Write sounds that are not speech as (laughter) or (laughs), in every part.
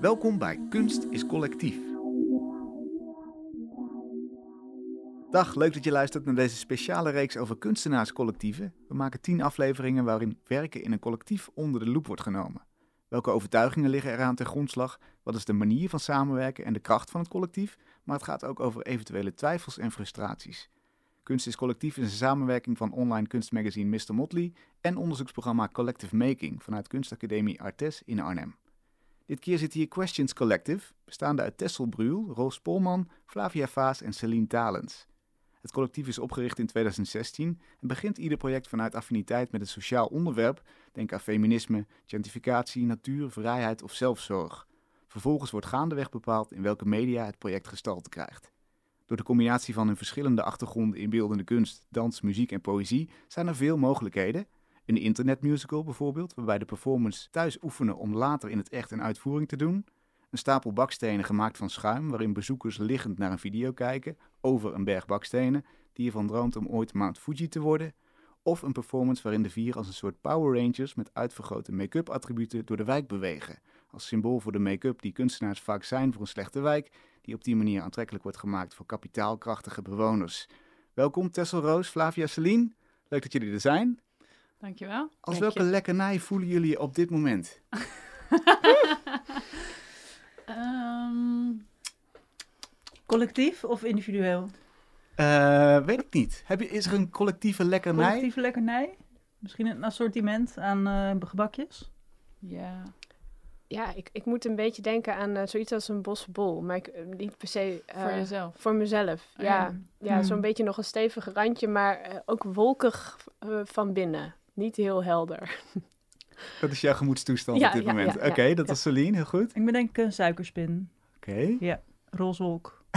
Welkom bij Kunst is Collectief. Dag, leuk dat je luistert naar deze speciale reeks over kunstenaarscollectieven. We maken tien afleveringen waarin werken in een collectief onder de loep wordt genomen. Welke overtuigingen liggen eraan ten grondslag? Wat is de manier van samenwerken en de kracht van het collectief? Maar het gaat ook over eventuele twijfels en frustraties. Kunst is Collectief is een samenwerking van online kunstmagazine Mr. Motley en onderzoeksprogramma Collective Making vanuit Kunstacademie Artes in Arnhem. Dit keer zit hier Questions Collective, bestaande uit Tessel Bruhl, Roos Polman, Flavia Vaas en Celine Talens. Het collectief is opgericht in 2016 en begint ieder project vanuit affiniteit met een sociaal onderwerp, denk aan feminisme, gentrificatie, natuur, vrijheid of zelfzorg. Vervolgens wordt gaandeweg bepaald in welke media het project gestalte krijgt. Door de combinatie van hun verschillende achtergronden in beeldende kunst, dans, muziek en poëzie zijn er veel mogelijkheden. Een internetmusical bijvoorbeeld, waarbij de performers thuis oefenen om later in het echt een uitvoering te doen. Een stapel bakstenen gemaakt van schuim, waarin bezoekers liggend naar een video kijken over een berg bakstenen, die ervan droomt om ooit Mount Fuji te worden. Of een performance waarin de vier als een soort Power Rangers met uitvergrote make-up attributen door de wijk bewegen. Als symbool voor de make-up die kunstenaars vaak zijn voor een slechte wijk, die op die manier aantrekkelijk wordt gemaakt voor kapitaalkrachtige bewoners. Welkom Tessel Roos, Flavia Celine. Leuk dat jullie er zijn. Dankjewel. Als Dank welke lekkernij voelen jullie je op dit moment? (laughs) Ehm, Collectief of individueel? Eh, weet ik niet. Heb je, is er een collectieve lekkernij? Collectieve lekkernij? Misschien een assortiment aan eh, gebakjes? ja. Ja, ik, ik moet een beetje denken aan eh, zoiets als een bosbol, maar ik, niet per se eh, Voor jezelf. voor mezelf. Oh, ja, ja. ja Hmm. zo'n beetje nog een stevig randje, maar ook wolkig van binnen. Niet heel helder. (laughs) Dat is jouw gemoedstoestand Ja, op dit ja, moment. ja, ja, Oké, dat ja. is Celine, heel goed. Ik bedenk een suikerspin. Oké. Ja, rooswolk. (laughs)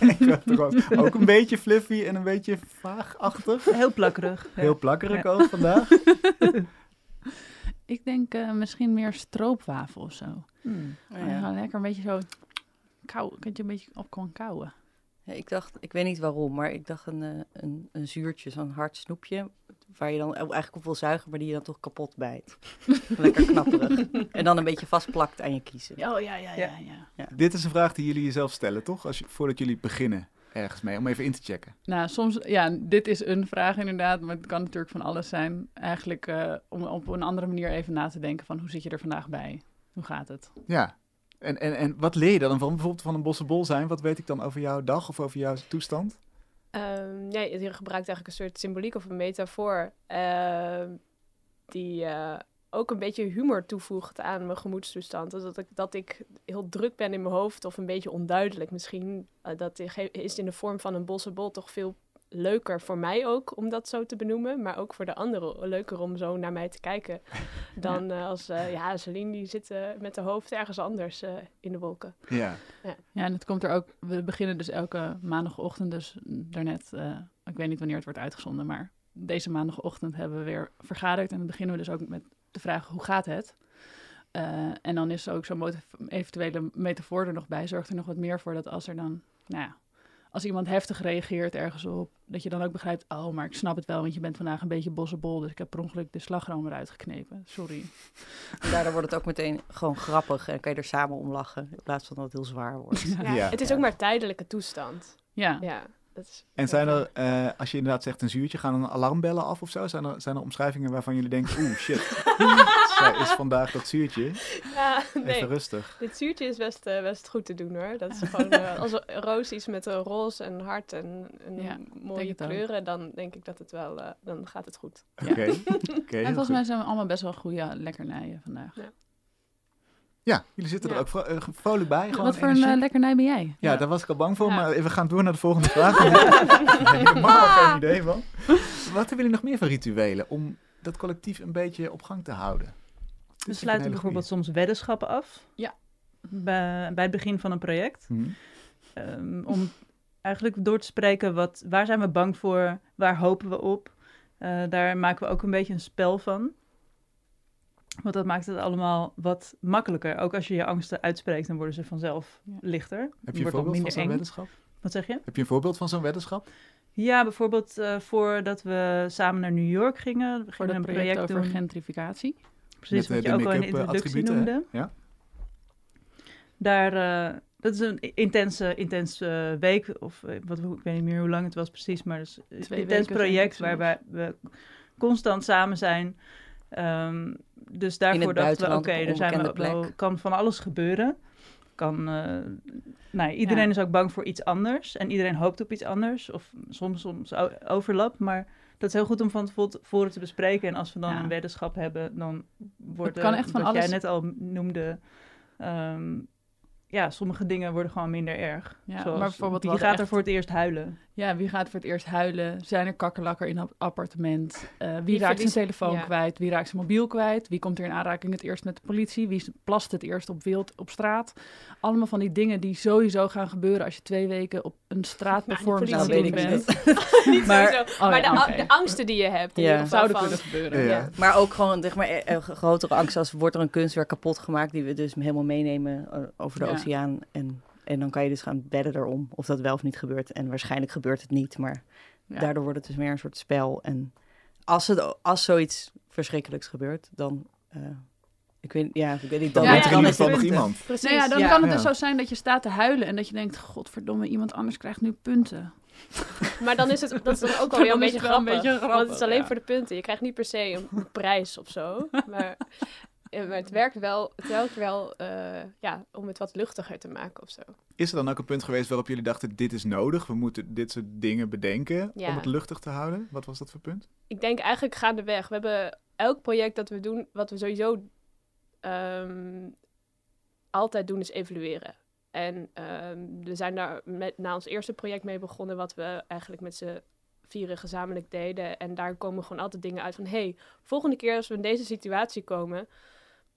Ik dacht er was ook een beetje fluffy en een beetje vaagachtig. Heel plakkerig. Ja. Heel plakkerig Ja. ook vandaag. (laughs) Ik denk eh, misschien meer stroopwafel of zo. Hmm. Oh, ja. ja, lekker een beetje zo kou. Kun je een beetje op kauwen. Ja, ik dacht, ik weet niet waarom, maar ik dacht een, eh, een, een zuurtje, zo'n hard snoepje, waar je dan eigenlijk op wil zuigen, maar die je dan toch kapot bijt. (laughs) Lekker knapperig. en dan een beetje vastplakt aan je kiezen. Oh ja, ja, ja, Ja. ja. Dit is een vraag die jullie jezelf stellen, toch? Als je, voordat jullie beginnen ergens mee, om even in te checken. Nou, soms, ja, dit is een vraag inderdaad, maar het kan natuurlijk van alles zijn. Eigenlijk eh, om op een andere manier even na te denken van hoe zit je er vandaag bij? Hoe gaat het? Ja. En, en, en wat leer je dan van? Bijvoorbeeld van een bossenbol zijn. Wat weet ik dan over jouw dag of over jouw toestand? Ehm, ja, je gebruikt eigenlijk een soort symboliek of een metafoor ehm, die eh, ook een beetje humor toevoegt aan mijn gemoedstoestand. Dus dat ik, dat ik heel druk ben in mijn hoofd of een beetje onduidelijk misschien. eh, dat is in de vorm van een bossenbol toch veel leuker voor mij ook om dat zo te benoemen. Maar ook voor de anderen leuker om zo naar mij te kijken. (laughs) Dan eh, als, eh, ja, Celine die zit eh, met haar hoofd ergens anders eh, in de wolken. Ja. Ja, en het komt er ook. We beginnen dus elke maandagochtend, dus daarnet, eh, ik weet niet wanneer het wordt uitgezonden, maar deze maandagochtend hebben we weer vergaderd. En dan beginnen we dus ook met de vraag: hoe gaat het? Eh, en dan is ook zo'n eventuele metafoor er nog bij. Zorgt er nog wat meer voor dat als er dan, nou ja, als iemand heftig reageert ergens op, dat je dan ook begrijpt: oh, maar ik snap het wel, want je bent vandaag een beetje bossenbol, dus ik heb per ongeluk de slagroom eruit geknepen. Sorry. En daardoor wordt het ook meteen gewoon grappig en kan je er samen om lachen, in plaats van dat het heel zwaar wordt. Ja, Ja. Het is ook maar tijdelijke toestand. Ja. Ja, dat is En zijn er, eh, als je inderdaad zegt een zuurtje, gaan er alarmbellen af of zo? Zijn er, zijn er omschrijvingen waarvan jullie denken, oeh, shit. (laughs) Zij is vandaag dat zuurtje. Ja, Even nee. rustig. Dit zuurtje is best, eh, best goed te doen hoor. Dat is gewoon, eh, als een roos iets met een roze en hart en, en Ja, mooie ook. kleuren, dan denk ik dat het wel, dan gaat het goed. Oké. Oké, (laughs) En volgens mij zijn we allemaal best wel goede lekkernijen vandaag. Ja, jullie zitten er Ja. ook vro- eh, vrolijk bij. Gewoon Wat voor een eh, lekkernij ben jij? Ja, daar was ik al bang voor, Ja. maar we gaan door naar de volgende vraag. (laughs) Helemaal geen idee van. Wat hebben jullie nog meer van rituelen om dat collectief een beetje op gang te houden? Dit We ik sluiten bijvoorbeeld soms weddenschappen af. Ja. Bij, bij het begin van een project. Hm. Ehm, om eigenlijk door te spreken, wat, waar zijn we bang voor? Waar hopen we op? Eh, daar maken we ook een beetje een spel van. Want dat maakt het allemaal wat makkelijker. Ook als je je angsten uitspreekt, dan worden ze vanzelf Ja. lichter. Heb je een Wordt ook voorbeeld van minder zo'n weddenschap? Wat zeg je? Heb je een voorbeeld van zo'n weddenschap? Ja, bijvoorbeeld eh, voordat we samen naar New York gingen. We Voor gingen een project, over doen. gentrificatie. Precies, Met, wat eh, je ook al in de eh, introductie hè? noemde. Ja. Daar, eh, dat is een intense, intense week, of eh, wat, ik weet niet meer hoe lang het was precies, maar het is een intens project waarbij we constant samen zijn. Ehm, dus daarvoor het dachten we, oké, er zijn we plek. kan van alles gebeuren. Kan, eh, nou, iedereen Ja. is ook bang voor iets anders en iedereen hoopt op iets anders, of soms, soms overlap, maar dat is heel goed om van tevoren te bespreken. En als we dan Ja. een weddenschap hebben, dan wordt kan echt van wat jij alles- net al noemde, ehm, ja, sommige dingen worden gewoon minder erg. Ja, Zoals, maar bijvoorbeeld, hadden gaat er voor het eerst huilen? Ja, wie gaat voor het eerst huilen? Zijn er kakkerlakken in het appartement? Eh, wie Wie raakt zijn telefoon ja. kwijt? Wie raakt zijn mobiel kwijt? Wie komt er in aanraking het eerst met de politie? Wie plast het eerst op wild op straat? Allemaal van die dingen die sowieso gaan gebeuren als je twee weken op een straatperformance (laughs) Nou, die ik bent. (laughs) niet Maar-. Oh, ja, de, de angsten die je hebt. Ja. geval Zouden van- kunnen gebeuren. Ja. Ja. Maar ook gewoon zeg maar, eh, eh, grotere angst als wordt er een kunstwerk kapot gemaakt die we dus helemaal meenemen eh, over de Ja. oceaan. En, en dan kan je dus gaan bedden erom of dat wel of niet gebeurt. En waarschijnlijk gebeurt het niet, maar Ja. daardoor wordt het dus meer een soort spel. En als, het, als zoiets verschrikkelijks gebeurt, dan... eh, ik weet, ja, ik weet niet. Dan Ja, weet ja, er in dan ieder geval is nog het- iemand. Precies. Nou ja, dan Ja. kan het Ja. dus zo zijn dat je staat te huilen en dat je denkt, godverdomme, iemand anders krijgt nu punten. (laughs) Maar dan is het dat is dan ook wel (laughs) Dan weer een is beetje het wel een grappig. beetje Want grappig, het is alleen ja. voor de punten. Je krijgt niet per se een, een prijs of zo. Maar, eh, maar het werkt wel, het wel eh, ja, om het wat luchtiger te maken of zo. Is er dan ook een punt geweest waarop jullie dachten, dit is nodig, we moeten dit soort dingen bedenken Ja. om het luchtig te houden? Wat was dat voor punt? Ik denk eigenlijk gaandeweg. We hebben elk project dat we doen, wat we sowieso ehm, altijd doen, is evalueren. En ehm, we zijn daar met, na ons eerste project mee begonnen, wat we eigenlijk met z'n vieren gezamenlijk deden. En daar komen gewoon altijd dingen uit van, hey, volgende keer als we in deze situatie komen,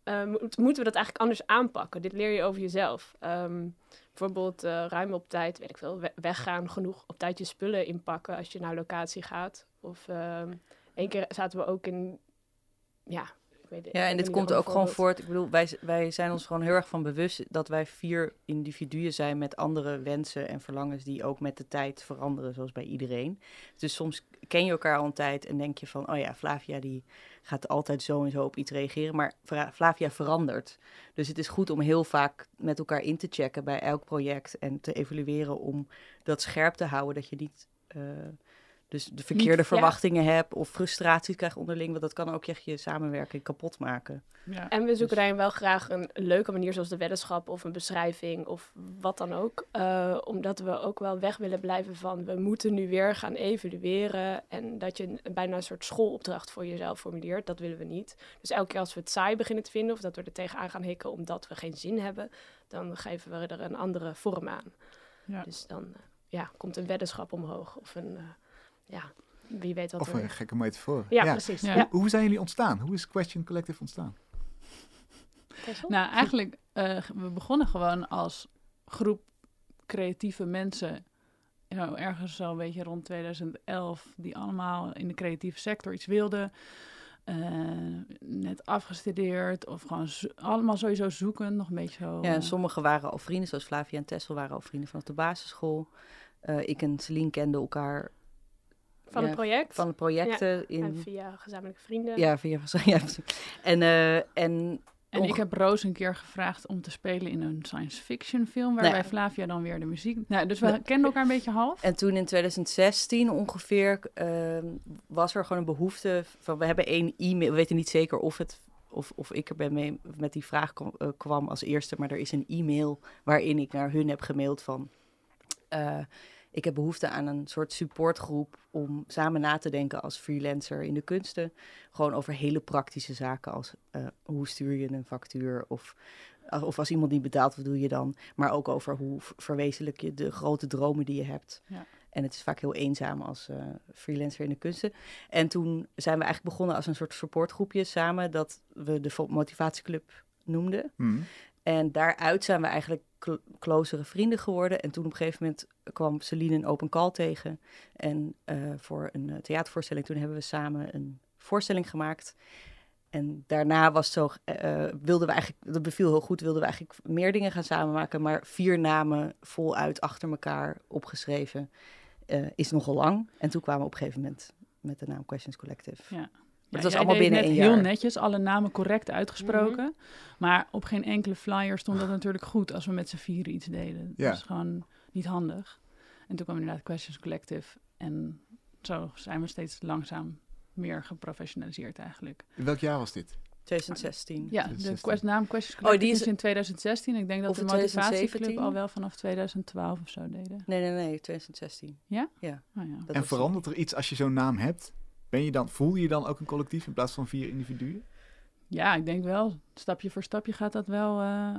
eh, moet- moeten we dat eigenlijk anders aanpakken. Dit leer je over jezelf. Ehm, bijvoorbeeld eh, ruim op tijd, weet ik veel, we- weggaan, genoeg op tijd je spullen inpakken als je naar locatie gaat. Of ehm één keer zaten we ook in, ja, ik weet ik Ja, en dit komt ook gewoon voort. Ik bedoel, wij, wij zijn ons gewoon heel erg van bewust dat wij vier individuen zijn met andere wensen en verlangens die ook met de tijd veranderen, zoals bij iedereen. Dus soms ken je elkaar al een tijd en denk je van, oh ja, Flavia die gaat altijd zo en zo op iets reageren, maar Flavia verandert. Dus het is goed om heel vaak met elkaar in te checken bij elk project en te evalueren om dat scherp te houden, dat je niet... eh, dus de verkeerde verwachtingen hebt of frustraties krijgt onderling, want dat kan ook echt je samenwerking kapot maken. Ja. En we zoeken Dus- daarin wel graag een leuke manier, zoals de weddenschap of een beschrijving of wat dan ook. Eh, omdat we ook wel weg willen blijven van we moeten nu weer gaan evalueren. En dat je een- bijna een soort schoolopdracht voor jezelf formuleert. Dat willen we niet. Dus elke keer als we het saai beginnen te vinden of dat we er tegenaan gaan hikken omdat we geen zin hebben, dan geven we er een andere vorm aan. Ja. Dus dan eh, ja, komt een weddenschap omhoog of een, eh, ja, wie weet wat Of er... een gekke metafoor. Ja, precies. Ja. Ja. Hoe, hoe zijn jullie ontstaan? Hoe is Question Collective ontstaan? Nou, eigenlijk, eh, we begonnen gewoon als groep creatieve mensen. Nou, ergens zo'n beetje rond 2011, die allemaal in de creatieve sector iets wilden. Eh, net afgestudeerd of gewoon zo- allemaal sowieso zoeken, nog een beetje zo. Ja, en sommigen waren al vrienden, zoals Flavia en Tessel waren al vrienden vanaf de basisschool. Eh, ik en Celine kenden elkaar Van ja, het project. van de projecten En in... via gezamenlijke vrienden. Ja, via, (laughs) en, eh, en En onge- ik heb Roos een keer gevraagd om te spelen in een science fiction film, waarbij Nee. Flavia dan weer de muziek. Nou, dus we Nee. kenden elkaar een beetje half. En toen in 2016 ongeveer ehm, was er gewoon een behoefte van we hebben één e-mail. We weten niet zeker of het of, of ik er ben mee met die vraag kwam, eh, kwam als eerste, maar er is een e-mail waarin ik naar hun heb gemaild van eh, ik heb behoefte aan een soort supportgroep om samen na te denken als freelancer in de kunsten. Gewoon over hele praktische zaken als eh, hoe stuur je een factuur of, of als iemand niet betaalt, wat doe je dan? Maar ook over hoe verwezenlijk je de grote dromen die je hebt. Ja. En het is vaak heel eenzaam als eh, freelancer in de kunsten. En toen zijn we eigenlijk begonnen als een soort supportgroepje samen, dat we de motivatieclub noemden. Hm. En daaruit zijn we eigenlijk cl- closere vrienden geworden. En toen op een gegeven moment kwam Celine een open call tegen. En eh, voor een eh, theatervoorstelling, toen hebben we samen een voorstelling gemaakt. En daarna was zo, eh, wilden we eigenlijk, dat beviel heel goed, wilden we eigenlijk meer dingen gaan samenmaken. Maar vier namen voluit achter elkaar opgeschreven is nogal lang. En toen kwamen we op een gegeven moment met de naam Questions Collective. Ja. Ja, was jij allemaal deed binnen net één heel jaar. netjes, alle namen correct uitgesproken. Maar op geen enkele flyer stond dat natuurlijk goed als we met z'n vieren iets deden. Ja. Dat is gewoon niet handig. En toen kwam inderdaad Questions Collective. En zo zijn we steeds langzaam meer geprofessionaliseerd eigenlijk. In welk jaar was dit? 2016. Ja, de 2016. quest, naam Questions Oh, Collective die is- is in 2016. Ik denk dat Of de motivatieclub 2017? al wel vanaf 2012 of zo deden. Nee, nee, nee, 2016. Oh, ja. Dat en was- verandert er iets als je zo'n naam hebt? Je dan, voel je dan ook een collectief in plaats van vier individuen? Ja, ik denk wel. Stapje voor stapje gaat dat wel. eh,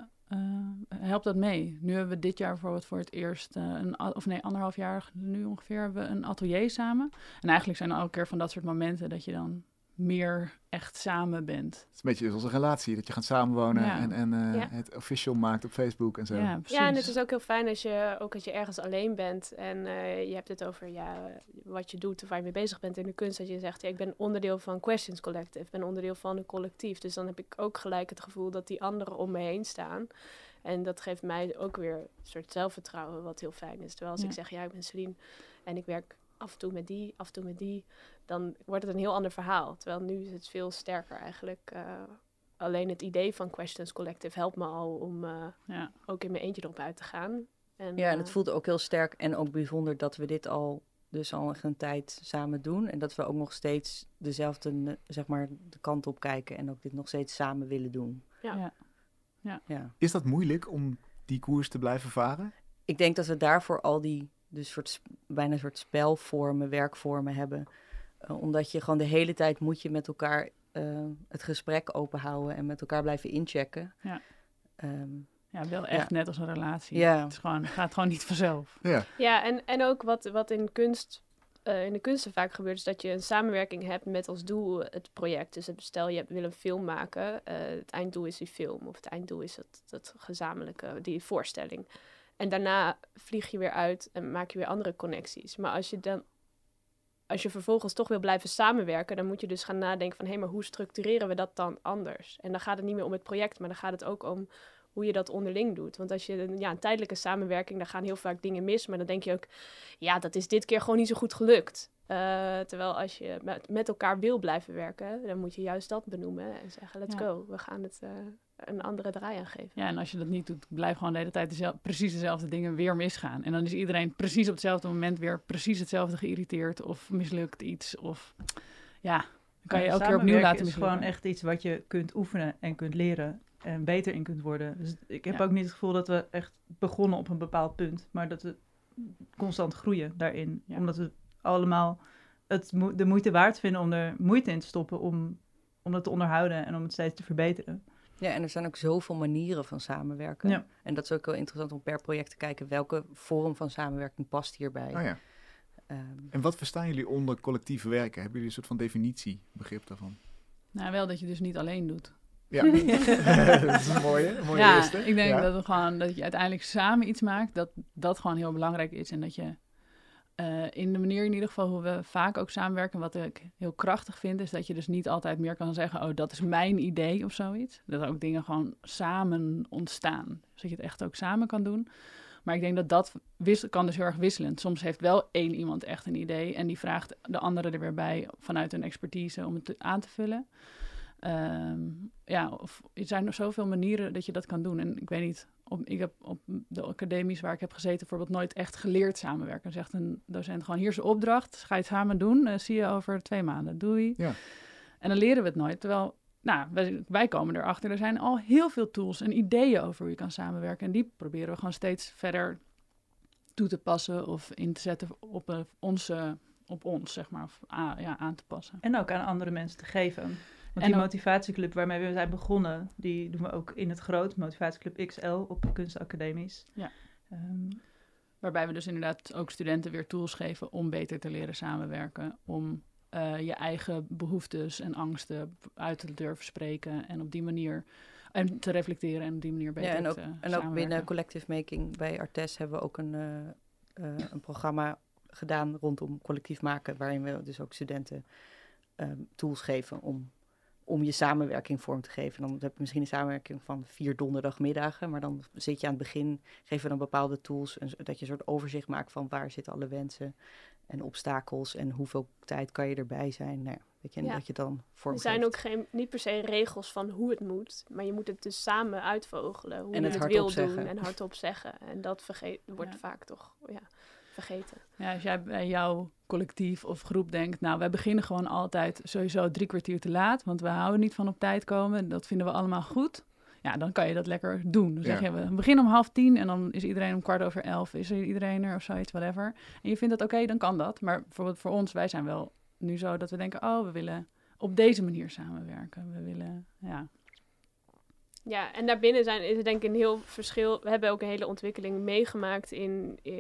helpt dat mee. Nu hebben we dit jaar bijvoorbeeld voor het eerst, eh, een, of nee, anderhalf jaar nu ongeveer, hebben we een atelier samen. En eigenlijk zijn er elke keer van dat soort momenten dat je dan meer echt samen bent. Het is een beetje zoals een relatie, dat je gaat samenwonen Ja. en, en eh, Ja. het official maakt op Facebook en zo. Ja, precies. Ja, en het is ook heel fijn als je, ook als je ergens alleen bent en eh, je hebt het over ja, wat je doet of waar je mee bezig bent in de kunst. Dat je zegt, ja, ik ben onderdeel van Questions Collective, ik ben onderdeel van een collectief. Dus dan heb ik ook gelijk het gevoel dat die anderen om me heen staan. En dat geeft mij ook weer een soort zelfvertrouwen, wat heel fijn is. Terwijl als Ja. ik zeg, ja, ik ben Celine en ik werk af en toe met die, af en toe met die, dan wordt het een heel ander verhaal. Terwijl nu is het veel sterker eigenlijk. eh, alleen het idee van Questions Collective helpt me al om eh, Ja. ook in mijn eentje erop uit te gaan. En, Ja, en eh, het voelt ook heel sterk en ook bijzonder dat we dit al dus al een tijd samen doen. En dat we ook nog steeds dezelfde, eh, zeg maar, de kant op kijken en ook dit nog steeds samen willen doen. Ja. Ja. ja. Is dat moeilijk om die koers te blijven varen? Ik denk dat we daarvoor al die, dus soort, bijna een soort spelvormen, werkvormen hebben. Eh, omdat je gewoon de hele tijd moet je met elkaar eh, het gesprek openhouden en met elkaar blijven inchecken. Ja. Ehm, ja, wel echt net als een relatie. Ja. Het is gewoon, het gaat gewoon niet vanzelf. (laughs) Ja. Ja, en, en ook wat, wat in kunst, eh, in de kunsten vaak gebeurt, is dat je een samenwerking hebt met als doel het project. Dus het- stel je hebt- wil een film maken, eh, het einddoel is die film, of het einddoel is dat, dat gezamenlijke, die voorstelling. En daarna vlieg je weer uit en maak je weer andere connecties. Maar als je dan als je vervolgens toch wil blijven samenwerken, dan moet je dus gaan nadenken van hé, maar hoe structureren we dat dan anders? En dan gaat het niet meer om het project, maar dan gaat het ook om hoe je dat onderling doet. Want als je een- ja, een tijdelijke samenwerking, dan gaan heel vaak dingen mis, maar dan denk je ook, ja, dat is dit keer gewoon niet zo goed gelukt. Eh, terwijl als je met, elkaar wil blijven werken, dan moet je juist dat benoemen en zeggen, let's Ja. go, we gaan het eh, een andere draai aan geven. Ja, en als je dat niet doet, blijven gewoon de hele tijd dezel- precies dezelfde dingen weer misgaan. En dan is iedereen precies op hetzelfde moment weer precies hetzelfde geïrriteerd of mislukt iets. Of ja, dan kan je Ja, elke keer opnieuw laten is mislukken. gewoon echt iets wat je kunt oefenen en kunt leren en beter in kunt worden. Dus ik heb Ja. ook niet het gevoel dat we echt begonnen op een bepaald punt, maar dat we constant groeien daarin. Ja. Omdat we allemaal het mo- de moeite waard vinden om er moeite in te stoppen om, om dat te onderhouden en om het steeds te verbeteren. Ja, en er zijn ook zoveel manieren van samenwerken. Ja. En dat is ook wel interessant om per project te kijken welke vorm van samenwerking past hierbij. Oh ja. Ehm, En wat verstaan jullie onder collectief werken? Hebben jullie een soort van definitie, begrip daarvan? Nou, wel dat je dus niet alleen doet. Ja, (laughs) dat is een mooie, een mooie ja, eerste. ik denk Ja. dat, het gewoon, dat je uiteindelijk samen iets maakt, dat dat gewoon heel belangrijk is. En dat je eh, in de manier in ieder geval hoe we vaak ook samenwerken, wat ik heel krachtig vind, is dat je dus niet altijd meer kan zeggen, oh, dat is mijn idee of zoiets. Dat ook dingen gewoon samen ontstaan. Dus dat je het echt ook samen kan doen. Maar ik denk dat dat kan dus heel erg wisselend. Soms heeft wel één iemand echt een idee en die vraagt de andere er weer bij vanuit hun expertise om het aan te vullen. Ehm, ja, of er zijn nog zoveel manieren dat je dat kan doen. En ik weet niet, op, ik heb op de academies waar ik heb gezeten bijvoorbeeld nooit echt geleerd samenwerken. Dan zegt een docent gewoon, hier is de opdracht, ga je het samen doen, eh, zie je over twee maanden, doei. Ja. En dan leren we het nooit, terwijl, nou, wij, wij komen erachter, er zijn al heel veel tools en ideeën over hoe je kan samenwerken. En die proberen we gewoon steeds verder toe te passen of in te zetten op, eh, onze, op ons, zeg maar, of a- ja, aan te passen. En ook aan andere mensen te geven. Want En die motivatieclub waarmee we zijn begonnen, die doen we ook in het groot, Motivatieclub XL op de kunstacademies. Ja. Ehm, Waarbij we dus inderdaad ook studenten weer tools geven om beter te leren samenwerken. Om eh, je eigen behoeftes en angsten uit te durven spreken. En op die manier. En te reflecteren en op die manier beter ja, en ook, te en ook binnen Collective Making bij Artes hebben we ook een, eh, eh, een programma gedaan rondom collectief maken, waarin we dus ook studenten ehm, tools geven om, om je samenwerking vorm te geven. Dan heb je misschien een samenwerking van vier donderdagmiddagen, maar dan zit je aan het begin, geven we dan bepaalde tools, en, dat je een soort overzicht maakt van waar zitten alle wensen en obstakels en hoeveel tijd kan je erbij zijn. Nou, Weet je, en Ja. dat je dan Er vorm zijn ook geen, niet per se regels van hoe het moet, maar je moet het dus samen uitvogelen. Hoe En je het het, hardop wil zeggen. doen en hardop zeggen. En dat vergeet, wordt Ja. vaak toch ja, vergeten. Ja, als jij bij jouw collectief of groep denkt, nou, wij beginnen gewoon altijd sowieso drie kwartier te laat, want we houden niet van op tijd komen. Dat vinden we allemaal goed. Ja, dan kan je dat lekker doen. Dan zeg je, we beginnen om half tien en dan is iedereen om kwart over elf. Is er iedereen er of zoiets, whatever. En je vindt dat oké, dan kan dat. Maar bijvoorbeeld voor ons, wij zijn wel nu zo dat we denken, oh, we willen op deze manier samenwerken. We willen, ja. Ja, en daarbinnen zijn, is er denk ik een heel verschil. We hebben ook een hele ontwikkeling meegemaakt in, eh,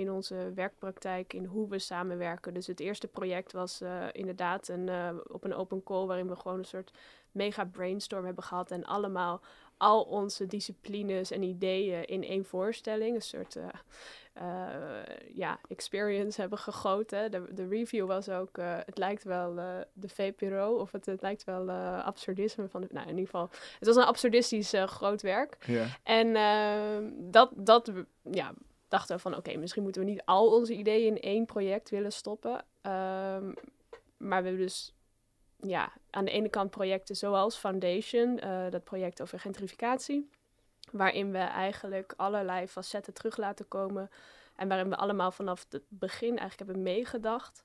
in onze werkpraktijk, in hoe we samenwerken. Dus het eerste project was eh, inderdaad een, eh, op een open call, waarin we gewoon een soort mega brainstorm hebben gehad en allemaal al onze disciplines en ideeën in één voorstelling, een soort eh, ja, experience hebben gegoten. De, de review was ook, het lijkt wel de VPRO of het, het lijkt wel absurdisme van, de, nou in ieder geval, het was een absurdistisch groot werk. Ja. En dat, dat ja, dachten we van, oké, misschien moeten we niet al onze ideeën in één project willen stoppen. Ehm, maar we hebben dus ja, aan de ene kant projecten zoals Foundation, eh, dat project over gentrificatie, waarin we eigenlijk allerlei facetten terug laten komen en waarin we allemaal vanaf het begin eigenlijk hebben meegedacht.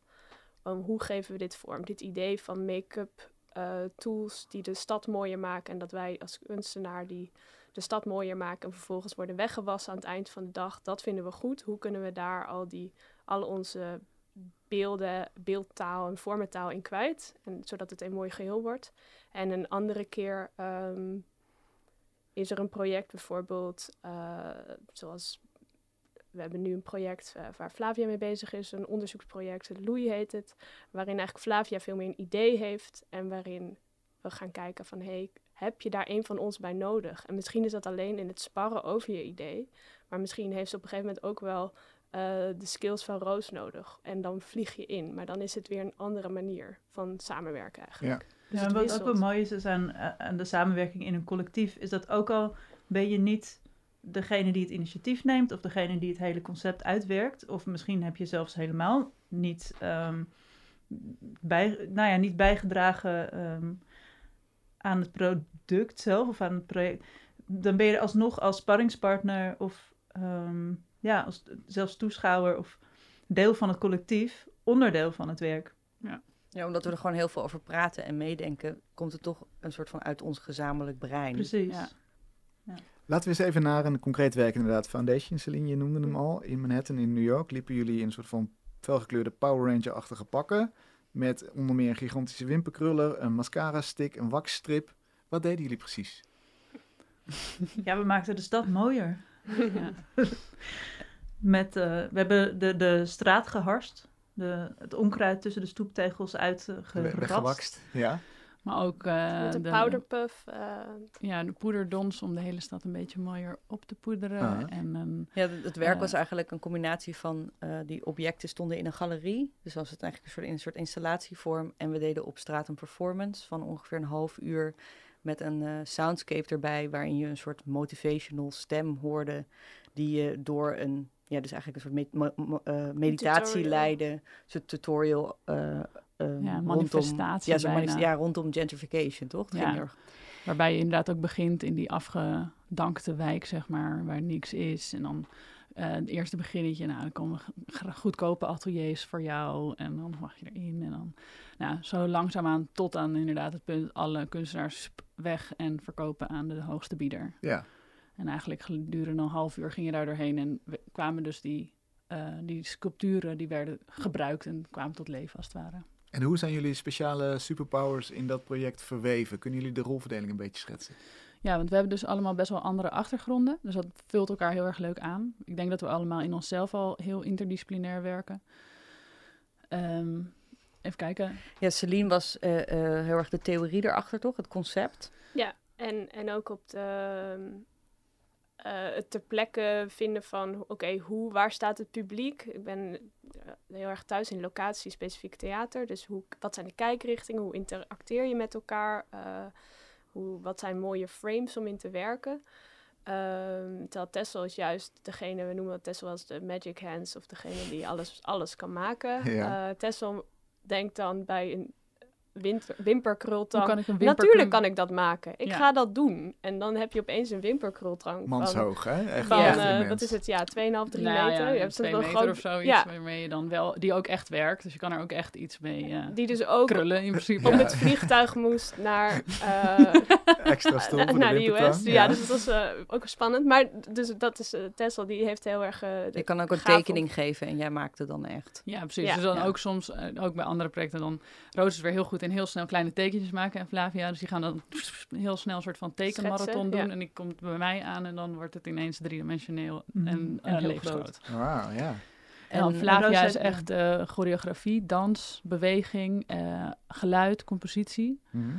Um, hoe geven we dit vorm? Dit idee van make-up eh, tools die de stad mooier maken en dat wij als kunstenaar die de stad mooier maken en vervolgens worden weggewassen aan het eind van de dag, dat vinden we goed. Hoe kunnen we daar al die, al onze beelden, beeldtaal en vormentaal in kwijt. En, zodat het een mooi geheel wordt. En een andere keer ehm, is er een project bijvoorbeeld, eh, zoals we hebben nu een project eh, waar Flavia mee bezig is, een onderzoeksproject, Louis heet het, waarin eigenlijk Flavia veel meer een idee heeft en waarin we gaan kijken van, hey, heb je daar een van ons bij nodig? En misschien is dat alleen in het sparren over je idee, maar misschien heeft ze op een gegeven moment ook wel eh, de skills van Roos nodig. En dan vlieg je in. Maar dan is het weer een andere manier van samenwerken eigenlijk. Ja. Dus ja, het en wat ook wel mooi is, is aan, eh, aan de samenwerking in een collectief, is dat ook al ben je niet degene die het initiatief neemt of degene die het hele concept uitwerkt. Of misschien heb je zelfs helemaal niet, ehm, bij, nou ja, niet bijgedragen ehm, aan het product zelf of aan het project. Dan ben je er alsnog als sparringspartner of ehm, ja, als, zelfs toeschouwer of deel van het collectief, onderdeel van het werk. Ja, omdat we er gewoon heel veel over praten en meedenken, komt het toch een soort van uit ons gezamenlijk brein. Precies. Ja. Laten we eens even naar een concreet werk inderdaad. Foundation, Celine, je noemde hem al. In Manhattan in New York liepen jullie in een soort van felgekleurde Power Ranger-achtige pakken. Met onder meer een gigantische wimperkruller, een mascara stick, een waxstrip. Wat deden jullie precies? Ja, we maakten de stad mooier. ja. (laughs) Met, eh, we hebben de, de straat geharst. De, het onkruid tussen de stoeptegels We- uitgerast. Weggewakst. Ja. Maar ook eh, Met een de, powderpuff. eh, ja, de poederdons om de hele stad een beetje mooier op te poederen. Ah. En een, Ja, het- werk Eh. was eigenlijk een combinatie van eh, die objecten stonden in een galerie. Dus was het eigenlijk een soort, in een soort installatievorm. En we deden op straat een performance van ongeveer een half uur met een eh, soundscape erbij, waarin je een soort motivational stem hoorde, die je door een, ja, dus eigenlijk een soort me- mo- mo- meditatie leidde, een soort tutorial. eh, ehm, Ja, rondom, manifestatie ja, manif- bijna. ja, rondom gentrification, toch? Ja. waarbij je inderdaad ook begint in die afgedankte wijk, zeg maar, waar niks is. En dan eh, het eerste beginnetje, nou, dan komen goedkope ateliers voor jou. En dan mag je erin. En dan nou, zo langzaamaan tot aan inderdaad het punt alle kunstenaars weg en verkopen aan de hoogste bieder. Ja. En eigenlijk gedurende een half uur ging je daar doorheen en we- kwamen dus die, eh, die sculpturen, die werden gebruikt en kwamen tot leven als het ware. En hoe zijn jullie speciale superpowers in dat project verweven? Kunnen jullie de rolverdeling een beetje schetsen? Ja, want we hebben dus allemaal best wel andere achtergronden. Dus dat vult elkaar heel erg leuk aan. Ik denk dat we allemaal in onszelf al heel interdisciplinair werken. Ehm, even kijken. Ja, Celine was eh, eh, heel erg de theorie erachter, toch? Het concept. Ja, en, en ook op de, ehm, eh, het ter plekke vinden van, oké, hoe, waar staat het publiek? Ik ben eh, heel erg thuis in locatie-specifiek theater. Dus hoe, wat zijn de kijkrichtingen? Hoe interacteer je met elkaar? Eh, hoe, wat zijn mooie frames om in te werken? Ehm terwijl Tessel is juist degene, we noemen Tessel als de magic hands, of degene die alles, alles kan maken. Ja. Eh, Tessel denkt dan bij een winter, wimperkrultang. Hoe kan ik een wimper... Natuurlijk kan ik dat maken. Ik Ja. ga dat doen. En dan heb je opeens een wimperkrultang van, Manshoog, hè? Echt van eh, wat is het, ja, 2,5, 3 Nou meter. ja, Je hebt twee zo'n meter groot- of zoiets, Ja, waarmee je dan wel... Die ook echt werkt, dus je kan er ook echt iets mee eh, die dus ook krullen in principe. op het vliegtuig moest naar, (laughs) eh, Extra stoel voor naar de. US. Ja, dus dat was ook spannend. Maar dus dat is Tesla, die heeft heel erg... Je kan ook een op- tekening geven en jij maakt het dan echt. Ja, precies. Ja. dus dan Ja. ook soms, ook bij andere projecten, dan Roos is weer heel goed in heel snel kleine tekentjes maken en Flavia, dus die gaan dan (laughs) heel snel een soort van tekenmarathon Schetsen, doen ja. en die komt bij mij aan en dan wordt het ineens driedimensioneel Mhm. en, En eh, heel levensgroot. Wauw, ja. En dan En Flavia is echt eh, choreografie, dans, beweging, eh, geluid, compositie. Mhm.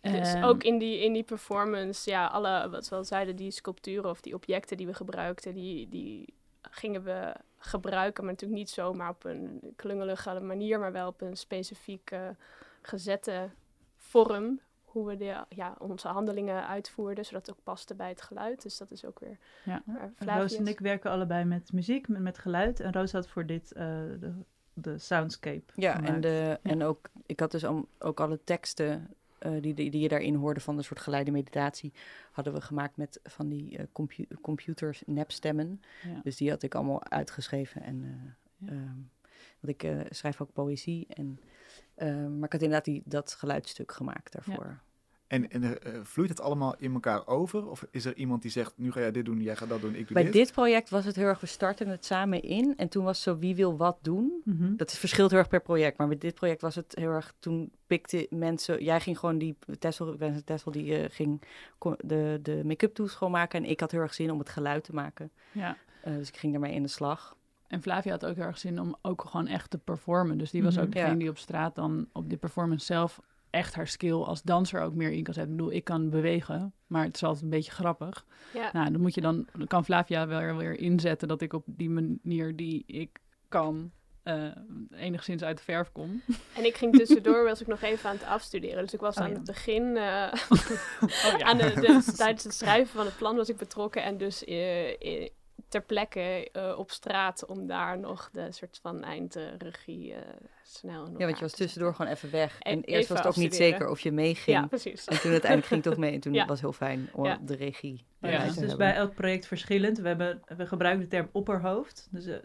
Dus En- ook in die, in die performance, ja, alle, wat we al zeiden, die sculpturen of die objecten die we gebruikten, die, die gingen we gebruiken, maar natuurlijk niet zomaar op een klungelige manier, maar wel op een specifieke gezette vorm. Hoe we de, ja, onze handelingen uitvoerden, zodat het ook paste bij het geluid. Dus dat is ook weer Ja. waar Roos en ik werken allebei met muziek, met, met geluid. En Roos had voor dit eh, de, de soundscape Ja, en, de, en ook, ik had dus am- ook alle teksten eh, die, die, die je daarin hoorde van een soort geleide meditatie, hadden we gemaakt met van die eh, compu computers nepstemmen. Ja. Dus die had ik allemaal uitgeschreven. En, eh, Ja. ehm, want ik eh, schrijf ook poëzie. En, maar ik had inderdaad die, dat geluidsstuk gemaakt daarvoor. En, en eh, vloeit het allemaal in elkaar over? Of is er iemand die zegt, nu ga jij dit doen, jij gaat dat doen, ik doe Bij dit? dit project was het heel erg, we starten het samen in. En toen was het zo, wie wil wat doen? Mhm. Dat is verschilt heel erg per project. Maar met dit project was het heel erg, toen pikte mensen... Jij ging gewoon die, Tessel, Tessel, die eh, ging de, de make-up toes schoonmaken. En ik had heel erg zin om het geluid te maken. Ja. Eh, dus ik ging daarmee in de slag. En Flavia had ook heel erg zin om ook gewoon echt te performen. Dus die was Mhm. ook degene Ja. die op straat dan op die performance zelf echt haar skill als danser ook meer in kan zetten. Ik bedoel, ik kan bewegen, maar het is altijd een beetje grappig. Ja. Nou, dan moet je dan, dan kan Flavia wel weer inzetten dat ik op die manier die ik kan, eh, enigszins uit de verf kom. En ik ging tussendoor, (laughs) was ik nog even aan het afstuderen. Dus ik was Oh, aan ja. het begin, (laughs) Oh ja. (laughs) aan de, de- tijdens het schrijven van het plan was ik betrokken. En dus eh, ter plekke eh, op straat om daar nog de soort van eindregie eh snel Ja, want je was tussendoor gewoon even weg. En, En eerst was het ook niet zeker of je meeging. Ja, precies. En toen uiteindelijk ging het toch mee. En toen (laughs) Ja. was het heel fijn om Ja. de regie Ja, dus te dus hebben. bij elk project verschillend. We, hebben, we gebruiken de term opperhoofd. Dus eh,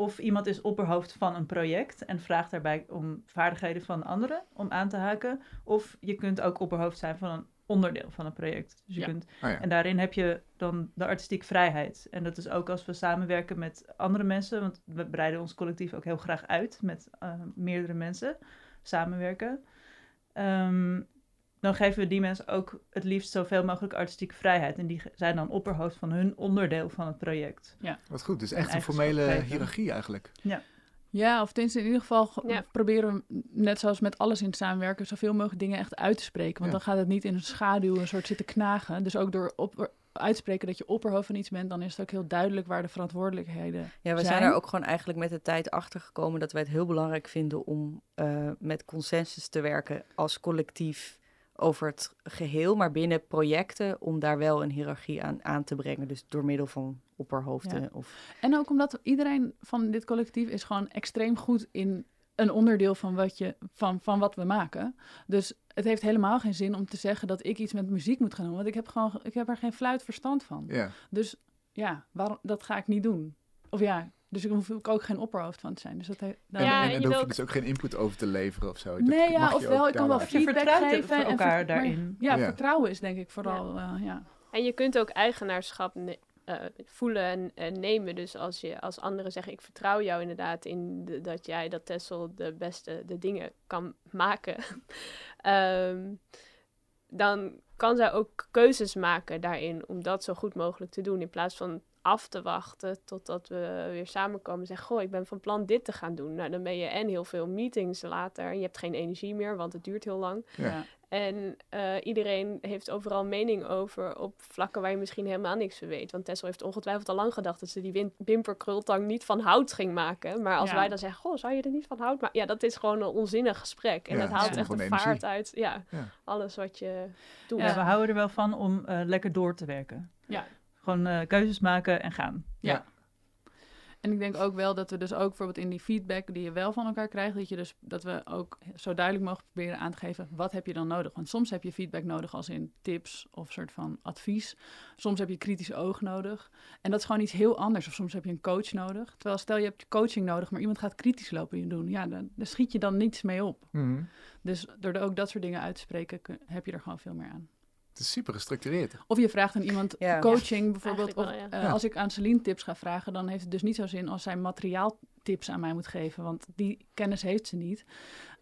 of iemand is opperhoofd van een project en vraagt daarbij om vaardigheden van anderen om aan te haken. Of je kunt ook opperhoofd zijn van een onderdeel van een project. Dus je Ja. kunt, Oh ja. en daarin heb je dan de artistieke vrijheid. En dat is ook als we samenwerken met andere mensen, want we breiden ons collectief ook heel graag uit met eh, meerdere mensen samenwerken. Ehm, dan geven we die mensen ook het liefst zoveel mogelijk artistieke vrijheid. En die zijn dan opperhoofd van hun onderdeel van het project. Wat goed, dus echt een formele hiërarchie eigenlijk. Ja, of tenminste in ieder geval ge- Ja. proberen we, net zoals met alles in het samenwerken, zoveel mogelijk dingen echt uit te spreken. Want Ja. dan gaat het niet in een schaduw een soort zitten knagen. Dus ook door op, uitspreken dat je opperhoofd van iets bent, dan is het ook heel duidelijk waar de verantwoordelijkheden Ja, we zijn. zijn er ook gewoon eigenlijk met de tijd achter gekomen dat wij het heel belangrijk vinden om eh, met consensus te werken als collectief over het geheel, maar binnen projecten om daar wel een hiërarchie aan, aan te brengen. Dus door middel van opperhoofden. Ja. Of, En ook omdat iedereen van dit collectief is gewoon extreem goed in een onderdeel van wat, je, van, van wat we maken. Dus het heeft helemaal geen zin om te zeggen dat ik iets met muziek moet gaan doen. Want ik heb, gewoon, ik heb er geen fluit verstand van. Ja. Dus ja, waarom, dat ga ik niet doen. Of ja, dus ik hoef ik ook geen opperhoofd van te zijn. Dus dat he- dan- En, Ja, en, en en je daar hoef je dus ook geen input over te leveren of zo. Dat nee, ja, ofwel ik kan wel feedback geven. en elkaar ver- maar- daarin. ja, Ja. vertrouwen is denk ik vooral, ja. ja. En je kunt ook eigenaarschap ne- eh, voelen en, en nemen. Dus als, je, als anderen zeggen, ik vertrouw jou inderdaad in de- dat jij, dat Tessel, de beste de dingen kan maken. (laughs) Ehm, dan kan zij ook keuzes maken daarin om dat zo goed mogelijk te doen. In plaats van af te wachten totdat we weer samenkomen en zeggen... Goh, ik ben van plan dit te gaan doen. Nou, dan ben je en heel veel meetings later. En je hebt geen energie meer, want het duurt heel lang. Ja. En eh, iedereen heeft overal mening over op vlakken waar je misschien helemaal niks van weet. Want Tessel heeft ongetwijfeld al lang gedacht dat ze die wimperkrultang niet van hout ging maken. Maar als Ja. wij dan zeggen, goh, zou je er niet van hout maken? Ja, dat is gewoon een onzinnig gesprek. En Ja, dat het haalt echt de vaart energie. uit ja, Ja. alles wat je doet. Ja, we houden er wel van om eh, lekker door te werken. Ja. Gewoon eh, keuzes maken en gaan. En ik denk ook wel dat we dus ook bijvoorbeeld in die feedback die je wel van elkaar krijgt, dat, je dus, dat we ook zo duidelijk mogen proberen aan te geven, wat heb je dan nodig? Want soms heb je feedback nodig als in tips of soort van advies. Soms heb je kritische oog nodig. En dat is gewoon iets heel anders. Of soms heb je een coach nodig. Terwijl stel je hebt coaching nodig, maar iemand gaat kritisch lopen doen. Ja, dan, daar schiet je dan niets mee op. Mhm. Dus door er ook dat soort dingen uit te spreken, heb je er gewoon veel meer aan. Het is super gestructureerd. Of je vraagt aan iemand Ja. coaching bijvoorbeeld. Of, eh, Ja. Als ik aan Celine tips ga vragen, dan heeft het dus niet zo zin als zij materiaaltips aan mij moet geven. Want die kennis heeft ze niet.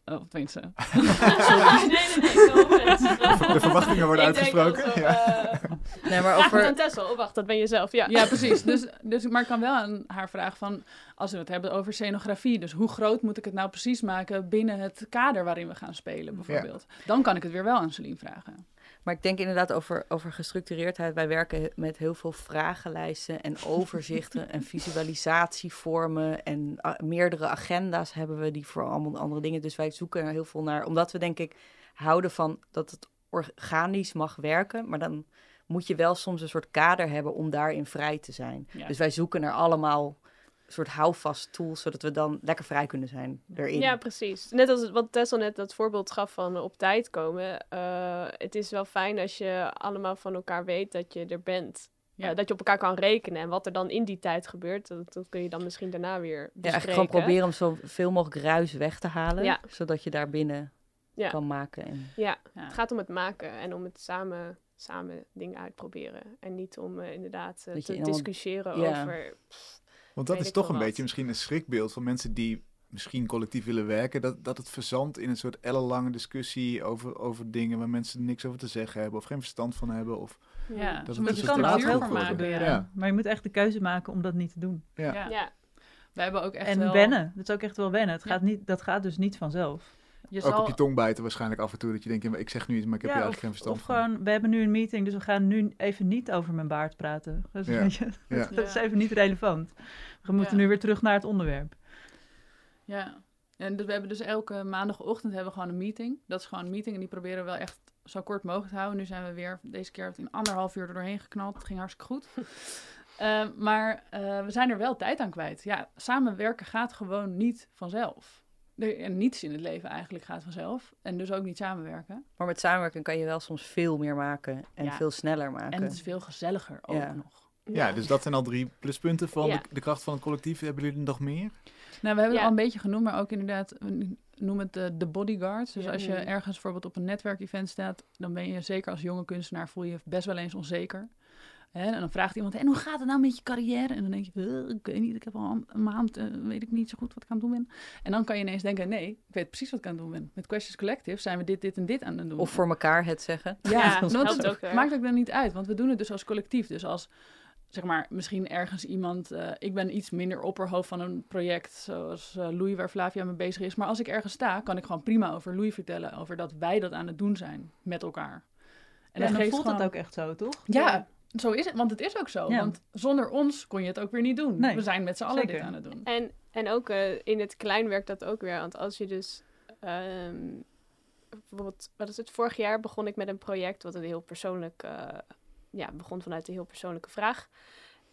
Oh, tenminste. (laughs) (laughs) nee, nee, nee. zo mensen. (laughs) De verwachtingen worden Ik uitgesproken. Ja. eh, Nee, maar Vraag het aan over... Tessel. Oh, wacht, dat ben je zelf. Ja, Ja, precies. Dus, dus, maar ik kan wel aan haar vragen van... Als we het hebben over scenografie, dus hoe groot moet ik het nou precies maken binnen het kader waarin we gaan spelen, bijvoorbeeld. Dan kan ik het weer wel aan Celine vragen. Maar ik denk inderdaad over, over gestructureerdheid. Wij werken met heel veel vragenlijsten en (laughs) overzichten en visualisatievormen. En ah, meerdere agenda's hebben we die voor allemaal andere dingen. Dus wij zoeken er heel veel naar. Omdat we denk ik houden van dat het organisch mag werken. Maar dan moet je wel soms een soort kader hebben om daarin vrij te zijn. Ja. Dus wij zoeken naar allemaal soort houvast tools, zodat we dan lekker vrij kunnen zijn erin. Ja, precies. Net als wat Tessel net dat voorbeeld gaf van op tijd komen. eh, het is wel fijn als je allemaal van elkaar weet dat je er bent. Ja. Eh, dat je op elkaar kan rekenen. En wat er dan in die tijd gebeurt, dat, dat kun je dan misschien daarna weer Ja, bespreken. eigenlijk gewoon proberen om zoveel mogelijk ruis weg te halen, Ja. zodat je daar binnen Ja. kan maken. En... Ja, Ja. het gaat om het maken en om het samen, samen dingen uitproberen. En niet om eh, inderdaad te allemaal- discussiëren Ja. over... Want dat is toch een wat. beetje misschien een schrikbeeld van mensen die misschien collectief willen werken. Dat, dat het verzandt in een soort ellenlange discussie over, over dingen waar mensen niks over te zeggen hebben of geen verstand van hebben. Of, Ja, Dat dus het moet je er kan structuur heel maken. Ja. Maar je moet echt de keuze maken om dat niet te doen. ja. Ja. Ja, We hebben ook echt en wel... wennen. Dat is ook echt wel wennen. Het Ja. gaat niet, dat gaat dus niet vanzelf. Je Ook zal, op je tong bijten waarschijnlijk af en toe. Dat je denkt, ik zeg nu iets, maar ik heb Ja, hier eigenlijk geen Of verstand van. gewoon, we hebben nu een meeting, dus we gaan nu even niet over mijn baard praten. (laughs) Dat is, Ja. weet je, Ja. dat is even niet relevant. We moeten Ja. nu weer terug naar het onderwerp. Ja, en we hebben dus elke maandagochtend hebben we gewoon een meeting. Dat is gewoon een meeting en die proberen we wel echt zo kort mogelijk te houden. Nu zijn we weer, deze keer in anderhalf uur er doorheen geknald. Het ging hartstikke goed. (laughs) Eh, maar eh, we zijn er wel tijd aan kwijt. Ja, samenwerken gaat gewoon niet vanzelf. De, en niets in het leven eigenlijk gaat vanzelf. En dus ook niet samenwerken. Maar met samenwerking kan je wel soms veel meer maken en Ja. veel sneller maken. En het is veel gezelliger ook Ja. nog. Ja, dus dat zijn al drie pluspunten van Ja. de, de kracht van het collectief. Hebben jullie er nog meer? Nou, we hebben Ja. het al een beetje genoemd, maar ook inderdaad, we noemen het de, de bodyguards. Dus Ja. als je ergens bijvoorbeeld op een netwerkevent staat, dan ben je zeker als jonge kunstenaar voel je je best wel eens onzeker. En dan vraagt iemand, en hoe gaat het nou met je carrière? En dan denk je, "Eh, ik weet niet, ik heb al een- maand, eh, weet ik niet zo goed wat ik aan het doen ben. En dan kan je ineens denken, nee, ik weet precies wat ik aan het doen ben. Met Questions Collective zijn we dit, dit en dit aan het doen. Of voor elkaar het zeggen. Ja, Ja, dat want het ook maakt ook dan niet uit, want we doen het dus als collectief. Dus als, zeg maar, misschien ergens iemand... eh, ik ben iets minder opperhoofd van een project zoals eh, Louis, waar Flavia mee bezig is. Maar als ik ergens sta, kan ik gewoon prima over Louis vertellen. Over dat wij dat aan het doen zijn met elkaar. En, dat dan voelt gewoon- het ook echt zo, toch? Ja, zo is het, want het is ook zo. Ja. Want zonder ons kon je het ook weer niet doen. Nee, we zijn met z'n allen dit aan het doen. En, en ook eh, in het klein werkt dat ook weer. Want als je dus... ehm, bijvoorbeeld, wat is het? Vorig jaar begon ik met een project wat een heel persoonlijk... eh, ja, begon vanuit een heel persoonlijke vraag.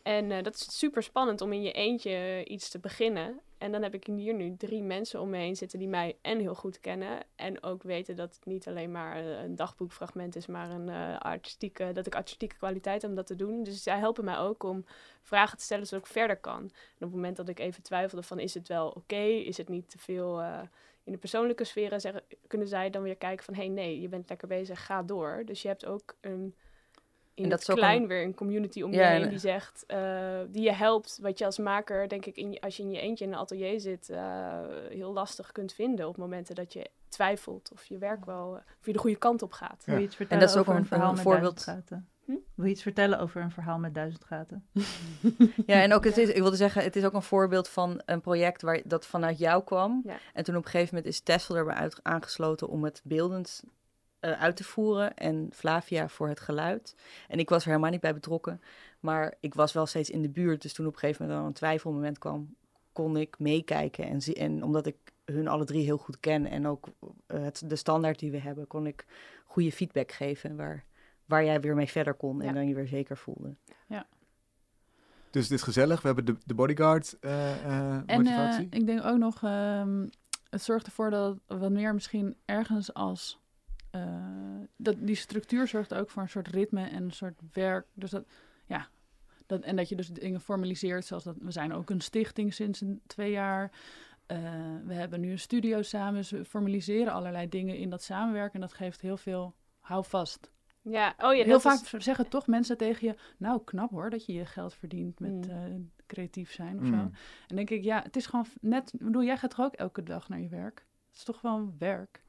En eh, dat is super spannend om in je eentje iets te beginnen. En dan heb ik hier nu drie mensen om me heen zitten die mij en heel goed kennen. En ook weten dat het niet alleen maar eh, een dagboekfragment is, maar een eh, artistieke, dat ik artistieke kwaliteit heb om dat te doen. Dus zij helpen mij ook om vragen te stellen zodat ik verder kan. En op het moment dat ik even twijfelde van is het wel oké, is het niet te veel eh, in de persoonlijke sferen, zeggen, kunnen zij dan weer kijken van hé hey, nee, je bent lekker bezig, ga door. Dus je hebt ook een in En dat het klein een- weer een community om je Ja, heen en- die zegt, eh, die je helpt, wat je als maker denk ik in als je in je eentje in een atelier zit, eh, heel lastig kunt vinden op momenten dat je twijfelt of je werk wel, eh, of je de goede kant op gaat. Ja. Wil je iets vertellen dat is ook over een- verhaal een met voorbeeld. duizend gaten? Hm? Wil je iets vertellen over een verhaal met duizend gaten? (laughs) Ja, en ook het is, ik wilde zeggen, het is ook een voorbeeld van een project waar dat vanuit jou kwam. Ja. En toen op een gegeven moment is Tessel erbij uit, aangesloten om het beeldend eh, uit te voeren. En Flavia voor het geluid. En ik was er helemaal niet bij betrokken. Maar ik was wel steeds in de buurt. Dus toen op een gegeven moment dan een twijfelmoment kwam, kon ik meekijken. En, zie- en omdat ik hun alle drie heel goed ken en ook eh, het, de standaard die we hebben, kon ik goede feedback geven waar, waar jij weer mee verder kon en Ja. dan je weer zeker voelde. Dus het is gezellig. We hebben de, de bodyguard eh, eh, En eh, motivatie. ik denk ook nog, ehm, het zorgt ervoor dat meer misschien ergens als... eh, dat, die structuur zorgt ook voor een soort ritme en een soort werk. Dus dat, ja, dat, en dat je dus dingen formaliseert. Zoals dat, we zijn ook een stichting sinds een, twee jaar. Eh, we hebben nu een studio samen. Dus we formaliseren allerlei dingen in dat samenwerken. En dat geeft heel veel houvast. Ja, oh ja, heel vaak is- zeggen toch mensen tegen je... Nou, knap hoor, dat je je geld verdient met Mm. eh, creatief zijn of zo. Mm. En denk ik, ja, het is gewoon net... Ik bedoel, jij gaat toch ook elke dag naar je werk? Het is toch gewoon werk?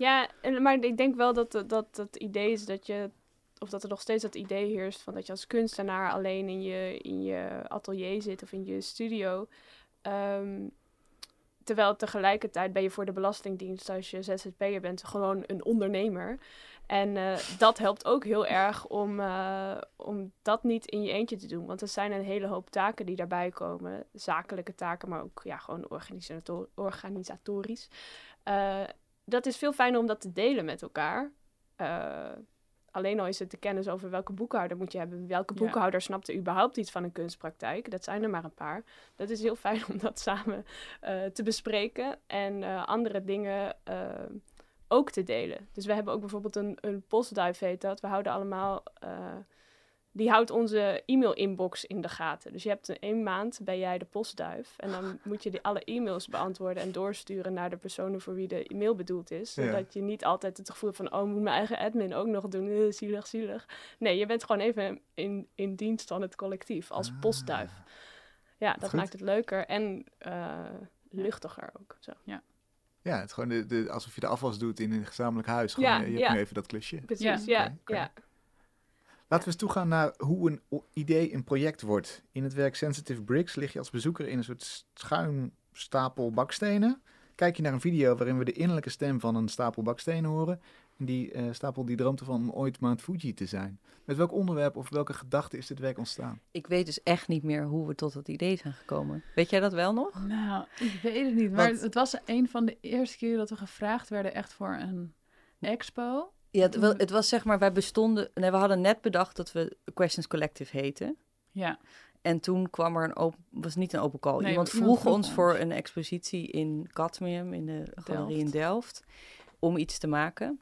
Ja, maar ik denk wel dat, dat dat idee is dat je, of dat er nog steeds dat idee heerst van dat je als kunstenaar alleen in je, in je atelier zit of in je studio. Ehm, terwijl tegelijkertijd ben je voor de Belastingdienst, als je ZZP'er bent, gewoon een ondernemer. En eh, dat helpt ook heel erg om, eh, om dat niet in je eentje te doen. Want er zijn een hele hoop taken die daarbij komen. Zakelijke taken, maar ook ja, gewoon organisator- organisatorisch. Eh, dat is veel fijner om dat te delen met elkaar. Eh, alleen al is het de kennis over welke boekhouder moet je hebben. Welke Ja. boekhouder snapt er überhaupt iets van een kunstpraktijk? Dat zijn er maar een paar. Dat is heel fijn (laughs) om dat samen eh, te bespreken. En eh, andere dingen ook te delen. Dus we hebben ook bijvoorbeeld een, een postduif heet dat. We houden allemaal... die houdt onze e-mail-inbox in de gaten. Dus je hebt een één maand, ben jij de postduif. En dan (laughs) moet je die, alle e-mails beantwoorden en doorsturen naar de personen voor wie de e-mail bedoeld is. Ja. Zodat je niet altijd het gevoel hebt van, oh, moet mijn eigen admin ook nog doen. Eh, zielig, zielig. Nee, je bent gewoon even in, in dienst van het collectief als Ah. postduif. Ja, dat goed. maakt het leuker en eh, luchtiger ook. Zo. Ja, het is gewoon de, de, alsof je de afwas doet in een gezamenlijk huis. Gewoon, Ja, eh, je hebt ja. nu even dat klusje. Precies, Ja. ja. Ja. Laten we eens toegaan naar hoe een idee een project wordt. In het werk Sensitive Bricks lig je als bezoeker in een soort schuin stapel bakstenen. Kijk je naar een video waarin we de innerlijke stem van een stapel bakstenen horen. En die eh, stapel die droomt ervan om ooit Mount Fuji te zijn. Met welk onderwerp of welke gedachte is dit werk ontstaan? Ik weet dus echt niet meer hoe we tot dat idee zijn gekomen. Weet jij dat wel nog? Nou, ik weet het niet. Maar Want- het was een van de eerste keren dat we gevraagd werden echt voor een expo. Ja, het, wel- het was zeg maar, wij bestonden... Nee, we hadden net bedacht dat we Questions Collective heten. Ja, En toen kwam er een open... was niet een open call. Nee, iemand iemand vroeg ons ons. voor een expositie in Cadmium, in de galerie in Delft, om iets te maken.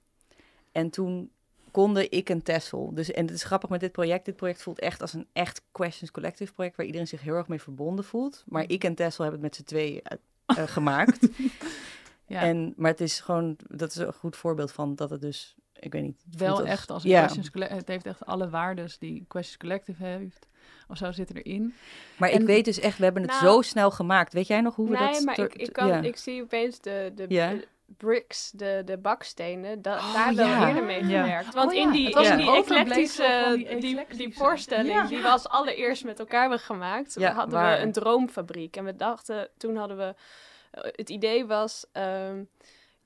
En toen konden ik en Tessel... Dus, en het is grappig met dit project. Dit project voelt echt als een echt Questions Collective project... waar iedereen zich heel erg mee verbonden voelt. Maar ik en Tessel hebben het met z'n tweeën uit- eh, gemaakt. (laughs) ja. En, maar het is gewoon... Dat is een goed voorbeeld van dat het dus... Ik weet niet. wel echt als een ja. Questions Collective. Het heeft echt alle waardes die Questions Collective heeft. Of zo zitten erin. Maar En- ik weet dus echt, we hebben het Nou- zo snel gemaakt. Weet jij nog hoe we nee, dat... maar ter- ik, ik, kan, ja. ik zie opeens de, de Ja. de bricks, de, de bakstenen. Da Oh, daar hebben we ja. eerder mee Ja. gewerkt. Want Oh ja, in die, was in een die eclectische, die, die voorstelling, Ja. die we als allereerst met elkaar hebben gemaakt, Ja, hadden waar. we een droomfabriek. En we dachten, toen hadden we, eh, het idee was... ehm,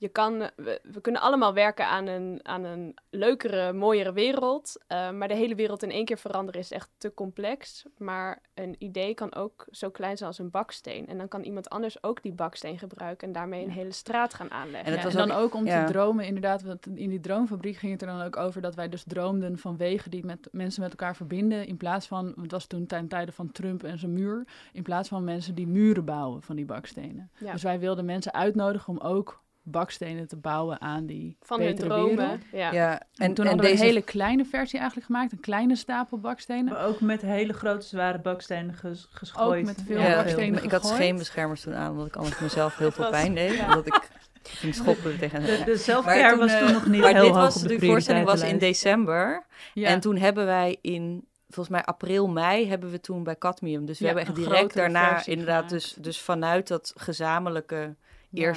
je kan, we, we kunnen allemaal werken aan een, aan een leukere, mooiere wereld. eh, maar de hele wereld in één keer veranderen is echt te complex. Maar een idee kan ook zo klein zijn als een baksteen. En dan kan iemand anders ook die baksteen gebruiken en daarmee een hele straat gaan aanleggen. En het Ja, was en dan ook- ook om ja. te dromen, inderdaad. Want in die droomfabriek ging het er dan ook over dat wij dus droomden van wegen die met mensen met elkaar verbinden. In plaats van, het was toen ten tijde van Trump en zijn muur. In plaats van mensen die muren bouwen van die bakstenen. Ja. Dus wij wilden mensen uitnodigen om ook bakstenen te bouwen aan die van hun dromen. wereld. Ja. Ja, En, toen hadden we een hele kleine versie eigenlijk gemaakt. Een kleine stapel bakstenen. Maar ook met hele grote zware bakstenen ges- geschooid. Ook met veel Ja, bakstenen ik had geen beschermers toen aan, omdat ik anders mezelf heel (laughs) veel was- pijn deed. ja. Omdat ik ging schoppen (laughs) tegen De, de selfcare toen, was eh, toen nog niet Maar heel dit hoog was, op de de voorstelling was in december. Ja. En toen hebben wij in, volgens mij april, mei, hebben we toen bij Cadmium. Dus we Ja, hebben echt direct daarna inderdaad, dus, dus vanuit dat gezamenlijke Ja.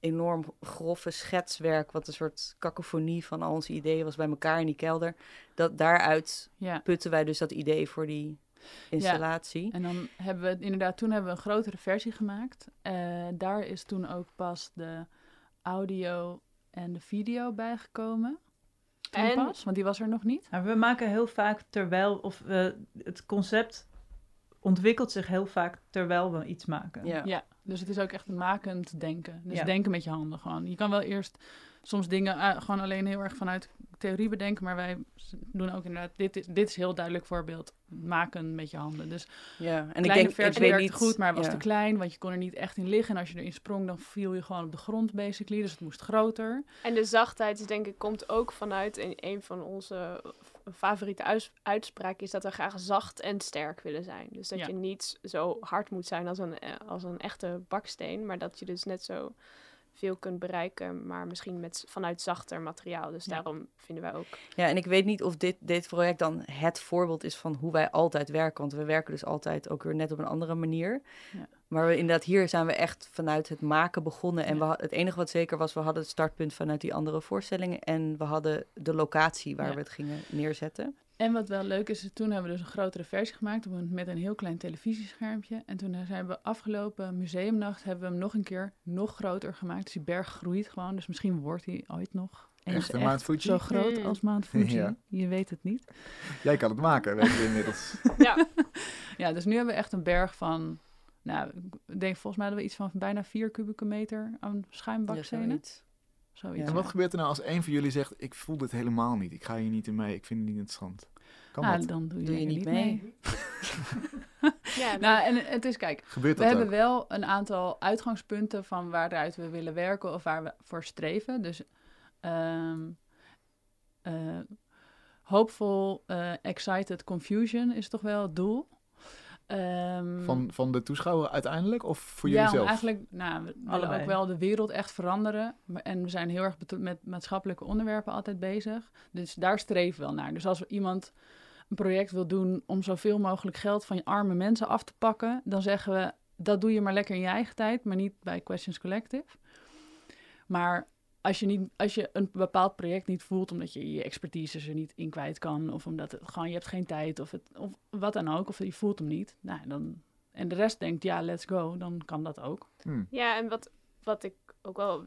Enorm grove schetswerk, wat een soort kakofonie van al onze ideeën was bij elkaar in die kelder. Dat daaruit Ja. putten wij dus dat idee voor die installatie. En dan hebben we het inderdaad, toen hebben we een grotere versie gemaakt. Eh, daar is toen ook pas de audio en de video bijgekomen. Toen En- pas, want die was er nog niet. Maar we maken heel vaak terwijl, of we, het concept ontwikkelt zich heel vaak terwijl we iets maken. Ja. Ja, dus het is ook echt een makend denken. Dus Ja. denken met je handen gewoon. Je kan wel eerst soms dingen eh, gewoon alleen heel erg vanuit theorie bedenken. Maar wij doen ook inderdaad, dit, is- dit is heel duidelijk voorbeeld. Maken met je handen. Dus Ja, en ik denk, ik versie weet werkte niet... goed, maar was ja. te klein. Want je kon er niet echt in liggen. En als je erin sprong, dan viel je gewoon op de grond basically. Dus het moest groter. En de zachtheid, is denk ik, komt ook vanuit een, een van onze f- favoriete uits- uitspraken is dat we graag zacht en sterk willen zijn. Dus dat Ja. je niet zo hard moet zijn als een, eh, als een echte baksteen, maar dat je dus net zo veel kunt bereiken, maar misschien met, vanuit zachter materiaal. Dus Ja. daarom vinden wij ook. Ja, en ik weet niet of dit, dit project dan het voorbeeld is van hoe wij altijd werken. Want we werken dus altijd ook weer net op een andere manier. Maar we, inderdaad, hier zijn we echt vanuit het maken begonnen. En we, het enige wat zeker was, we hadden het startpunt vanuit die andere voorstellingen. En we hadden de locatie waar Ja. we het gingen neerzetten. En wat wel leuk is, toen hebben we dus een grotere versie gemaakt met een heel klein televisieschermpje. En toen zijn we afgelopen museumnacht hebben we hem nog een keer nog groter gemaakt. Dus die berg groeit gewoon. Dus misschien wordt hij ooit nog Echt een Mount Fuji? zo groot Mm. als Mount Fuji. Ja. Je weet het niet. Jij kan het maken, weet je inmiddels. (laughs) Ja, (laughs) Ja, dus nu hebben we echt een berg van, nou, ik denk volgens mij hadden we iets van bijna 4 kubieke meter aan Ja, schuimbakstenen. zoiets. Zoiets. En wat gebeurt er nou als een van jullie zegt, ik voel dit helemaal niet. Ik ga hier niet in mee, ik vind het niet interessant. Kan Ah, dat? dan doe je, Doe je niet mee. mee. (laughs) ja Nou, en het is, kijk, Gebeurt We dat hebben ook? wel een aantal uitgangspunten van waaruit we willen werken of waar we voor streven. Dus ehm eh, hopeful, eh, excited confusion is toch wel het doel. Ehm, Van, van de toeschouwer uiteindelijk of voor ja, jullie om zelf? eigenlijk, nou, we willen ook wel de wereld echt veranderen. En we zijn heel erg met maatschappelijke onderwerpen altijd bezig. Dus daar streven we wel naar. Dus als iemand een project wil doen om zoveel mogelijk geld van je arme mensen af te pakken, dan zeggen we dat doe je maar lekker in je eigen tijd, maar niet bij Questions Collective. Maar als je, niet, als je een bepaald project niet voelt omdat je je expertise er niet in kwijt kan, of omdat het gewoon je hebt geen tijd, of, het, of wat dan ook, of je voelt hem niet, nou, dan, en de rest denkt ja, let's go, dan kan dat ook. Hm. Ja, en wat, wat ik ook wel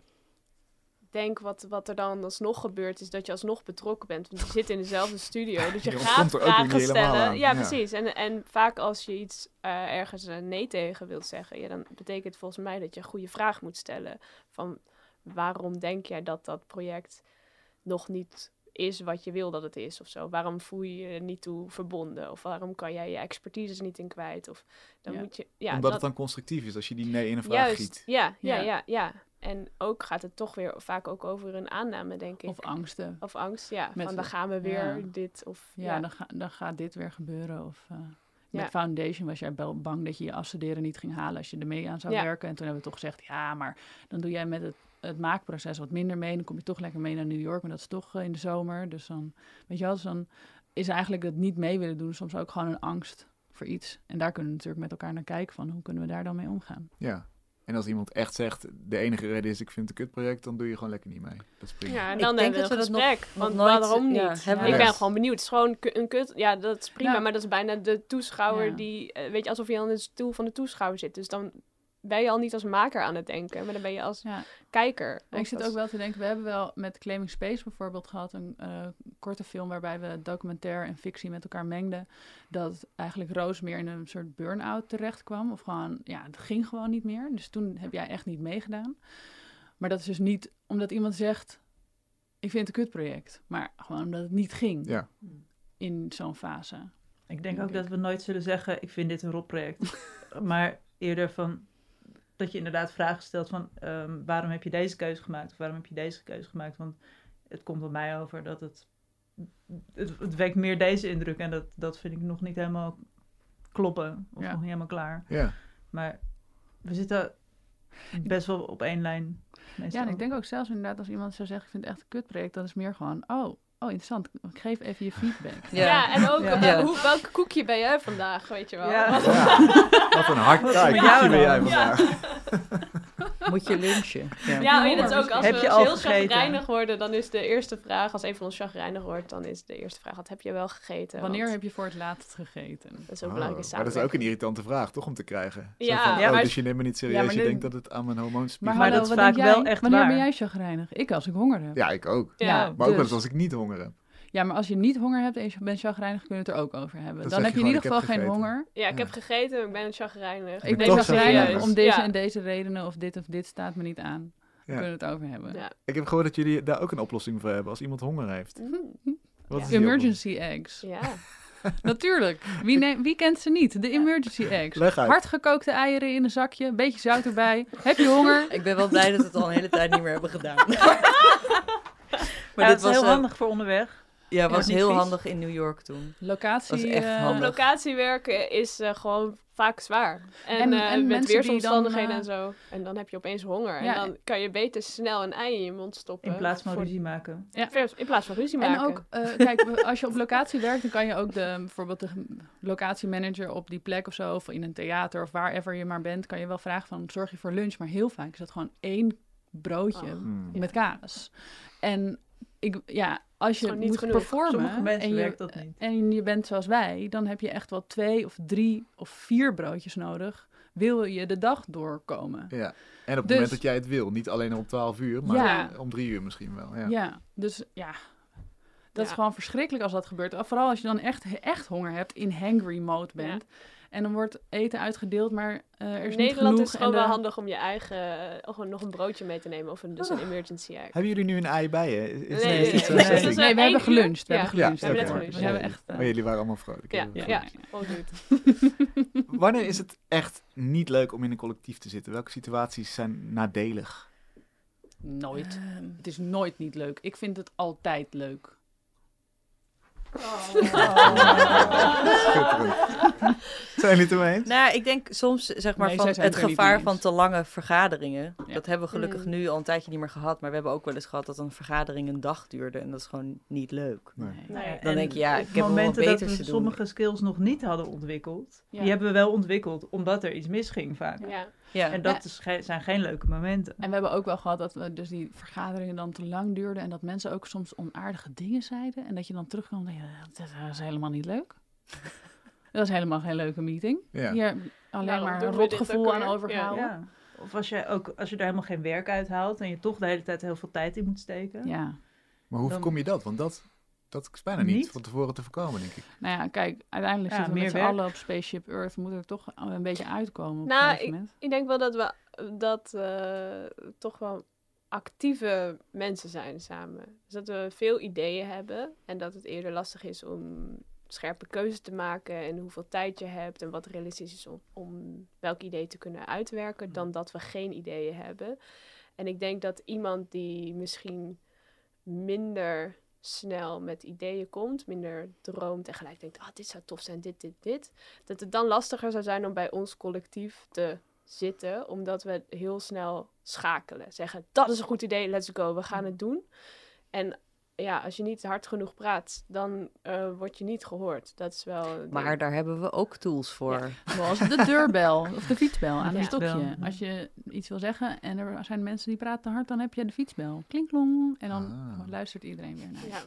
denk, wat, wat er dan alsnog gebeurt, is dat je alsnog betrokken bent. Want je zit in dezelfde studio, (laughs) dus je Je gaat ontkomt er ook weer vragen stellen. Ja, Ja. precies. En, en vaak als je iets eh, ergens een nee tegen wilt zeggen, ja, dan betekent het volgens mij dat je een goede vraag moet stellen. Van waarom denk jij dat dat project nog niet is wat je wil dat het is of zo? Waarom voel je je er niet toe verbonden? Of waarom kan jij je expertise niet in kwijt? Of dan Ja. moet je... Ja, Omdat dat- het dan constructief is als je die nee in een vraag Juist, giet. ja, ja, Ja. ja, ja. En ook gaat het toch weer vaak ook over een aanname, denk ik. Of angsten. Of angst, ja. Met- van dan gaan we weer ja. dit of... Ja, Dan, ga, dan gaat dit weer gebeuren. Of, eh, met Ja. Foundation was jij wel bang dat je je afstuderen niet ging halen als je ermee aan zou Ja. werken. En toen hebben we toch gezegd, ja, maar dan doe jij met het, het maakproces wat minder mee. Dan kom je toch lekker mee naar New York, maar dat is toch eh, in de zomer. Dus dan, weet je wel, dus dan is eigenlijk het niet mee willen doen soms ook gewoon een angst voor iets. En daar kunnen we natuurlijk met elkaar naar kijken van hoe kunnen we daar dan mee omgaan. Ja. En als iemand echt zegt, de enige reden is ik vind het een kutproject, dan doe je gewoon lekker niet mee. Dat is prima. Ja, en Ik dan denk hebben we dat een we dat nog- gesprek. nog want nooit- waarom niet? ja, ik dat. ben gewoon benieuwd. Het is gewoon een kut... Ja, dat is prima, Nou. maar dat is bijna de toeschouwer Ja. die... eh, weet je, alsof je aan de stoel van de toeschouwer zit. Dus dan ben je al niet als maker aan het denken, maar dan ben je als Ja. kijker. Ik zit als- ook wel te denken, we hebben wel met Claiming Space bijvoorbeeld gehad, een eh, korte film waarbij we documentaire en fictie met elkaar mengden. Dat eigenlijk Roos meer in een soort burn-out terecht kwam. Of gewoon, ja, het ging gewoon niet meer. Dus toen heb jij echt niet meegedaan. Maar dat is dus niet omdat iemand zegt, ik vind het een kutproject. Maar gewoon omdat het niet ging Ja. in zo'n fase. Ik denk Denk ook dat we nooit zullen zeggen, ik vind dit een rotproject. (laughs) maar eerder van, dat je inderdaad vragen stelt van, ehm, waarom heb je deze keuze gemaakt? Of waarom heb je deze keuze gemaakt? Want het komt op mij over dat het, het, het wekt meer deze indruk. En dat, dat vind ik nog niet helemaal kloppen. Of Ja. nog niet helemaal klaar. Ja. Maar we zitten best wel op één lijn. Meestal. Ja, en ik denk ook zelfs inderdaad als iemand zou zeggen, ik vind het echt een kutproject. Dat is meer gewoon, oh, oh interessant. Ik geef even je feedback. (laughs) Ja. Ja, en ook Ja. wel- Ja. hoe, welk koekje ben jij vandaag, weet je wel? Ja. Wat- (laughs) Ja. Wat een hard jou ben jij vandaag. (laughs) Moet je lunchen. Ja. Ja, oh, dat is ook als Heb we je al heel gegeten? chagrijnig worden, dan is de eerste vraag, als een van ons chagrijnig wordt, dan is de eerste vraag, wat heb je wel gegeten? Wanneer Want heb je voor het laatst gegeten? Dat is ook Oh, belangrijke maar dat is ook een irritante vraag, toch, om te krijgen? Zo Ja, van, ja, oh, maar- dus je neemt me niet serieus, Ja, maar je nu- denkt dat het aan mijn hormoons Maar, Maar hallo, dat is vaak jij? wel echt Wanneer ben waar. jij chagrijnig? Ik als ik honger heb. Ja, ik ook. Ja, Maar ook wel dus- eens als ik niet honger heb. Ja, maar als je niet honger hebt en je bent chagrijnig, kun je het er ook over hebben. Dan heb je in ieder geval geen honger. Ja, ik Ja. heb gegeten, ik ben chagrijnig. Ik ben chagrijnig om deze Ja. en deze redenen of dit of dit staat me niet aan. We kunnen het over hebben. Ja. Ik heb gehoord dat jullie daar ook een oplossing voor hebben als iemand honger heeft. Mhm. Wat Ja. is die Emergency eggs. Ja. (laughs) Natuurlijk. Wie, neemt- wie kent ze niet? De emergency eggs. Leg uit. Hardgekookte eieren in een zakje, een beetje zout erbij. Heb je honger? Ik ben wel blij dat we het al een hele tijd niet meer hebben gedaan. (laughs) Maar ja, het is heel handig voor onderweg. Ja, was heel vies. handig in New York toen. Locatie. Is echt eh, handig. Locatie werken is eh, gewoon vaak zwaar. En, En- eh, en met weersomstandigheden dan, en zo. En dan heb je opeens honger. Ja. En dan kan je beter snel een ei in je mond stoppen. In plaats van voor- ruzie maken. Ja. In plaats van ruzie En maken. ook, eh, kijk, als je op locatie werkt, dan kan je ook de, bijvoorbeeld de locatiemanager op die plek of zo, of in een theater of wherever je maar bent, kan je wel vragen van, zorg je voor lunch? Maar heel vaak is dat gewoon één broodje Oh. Met kaas. En ik, ja, als je niet moet genoeg. performen en, je, werkt dat niet. en je bent zoals wij, dan heb je echt wel twee of drie of vier broodjes nodig. Wil je de dag doorkomen? Ja. En op het Dus- moment dat jij het wil. Niet alleen om 12 uur, maar Ja. om drie uur misschien wel. Ja. Ja, dus ja. Dat is Ja. gewoon verschrikkelijk als dat gebeurt. Vooral als je dan echt, echt honger hebt, in hangry mode bent. En dan wordt eten uitgedeeld, maar eh, er is in niet Nederland genoeg. is het gewoon en wel de- handig om je eigen... eh, gewoon nog een broodje mee te nemen. Of een, dus een emergency egg. Hebben jullie nu een ei bij je? Is, Nee, is nee, eh, we hebben uur? geluncht. We Ja. hebben Ja, geluncht. we hebben net oké. geluncht. We hebben echt... eh, Maar jullie waren allemaal vrolijk. Ja, Ja. (laughs) Wanneer is het echt niet leuk om in een collectief te zitten? Welke situaties zijn nadelig? Nooit. Ehm, Het is nooit niet leuk. Ik vind het altijd leuk. (laughs) Schitterend. (laughs) Zijn jullie het ermee eens? Nou, ik denk soms zeg maar Nee, van het gevaar van te lange vergaderingen. Ja. Dat hebben we gelukkig Mm. nu al een tijdje niet meer gehad. Maar we hebben ook wel eens gehad dat een vergadering een dag duurde. En dat is gewoon niet leuk. Nee. Nee. Dan En denk je, ja, ik heb wel wat dat we te doen. sommige skills nog niet hadden ontwikkeld, Ja. die hebben we wel ontwikkeld omdat er iets misging vaak. Ja. Ja. En dat is ge- zijn geen leuke momenten. En we hebben ook wel gehad dat we dus die vergaderingen dan te lang duurden. En dat mensen ook soms onaardige dingen zeiden. En dat je dan terugkwam en dat is helemaal niet leuk. Dat is helemaal geen leuke meeting. Ja. Hier alleen Waarom maar een rotgevoel aan overgehouden. Ja. Ja. Of als je, ook, als je er helemaal geen werk uit haalt en je toch de hele tijd heel veel tijd in moet steken. Maar hoe Dan- voorkom je dat? Want dat, dat is bijna niet, Niet? van tevoren te voorkomen, denk ik. Nou ja, kijk, uiteindelijk Ja, zitten we meer met z'n allen op Spaceship Earth. Moeten er toch een beetje uitkomen op Nou, een gegeven moment. Ik denk wel dat we dat, eh, toch wel actieve mensen zijn samen. Dus dat we veel ideeën hebben en dat het eerder lastig is om scherpe keuzes te maken en hoeveel tijd je hebt en wat realistisch is om, om welk idee te kunnen uitwerken, dan dat we geen ideeën hebben. En ik denk dat iemand die misschien minder snel met ideeën komt, minder droomt en gelijk denkt, ah, dit zou tof zijn, dit, dit, dit, dat het dan lastiger zou zijn om bij ons collectief te zitten, omdat we heel snel schakelen. Zeggen, dat is een goed idee, let's go, we gaan het doen. En ja, als je niet hard genoeg praat, dan eh, word je niet gehoord. Dat is wel... Maar daar hebben we ook tools voor. Zoals de deurbel of de fietsbel aan een stokje. Als je iets wil zeggen en er zijn mensen die praten te hard, dan heb je de fietsbel. Klinklong. En dan Ah. luistert iedereen weer naar. je. Ja.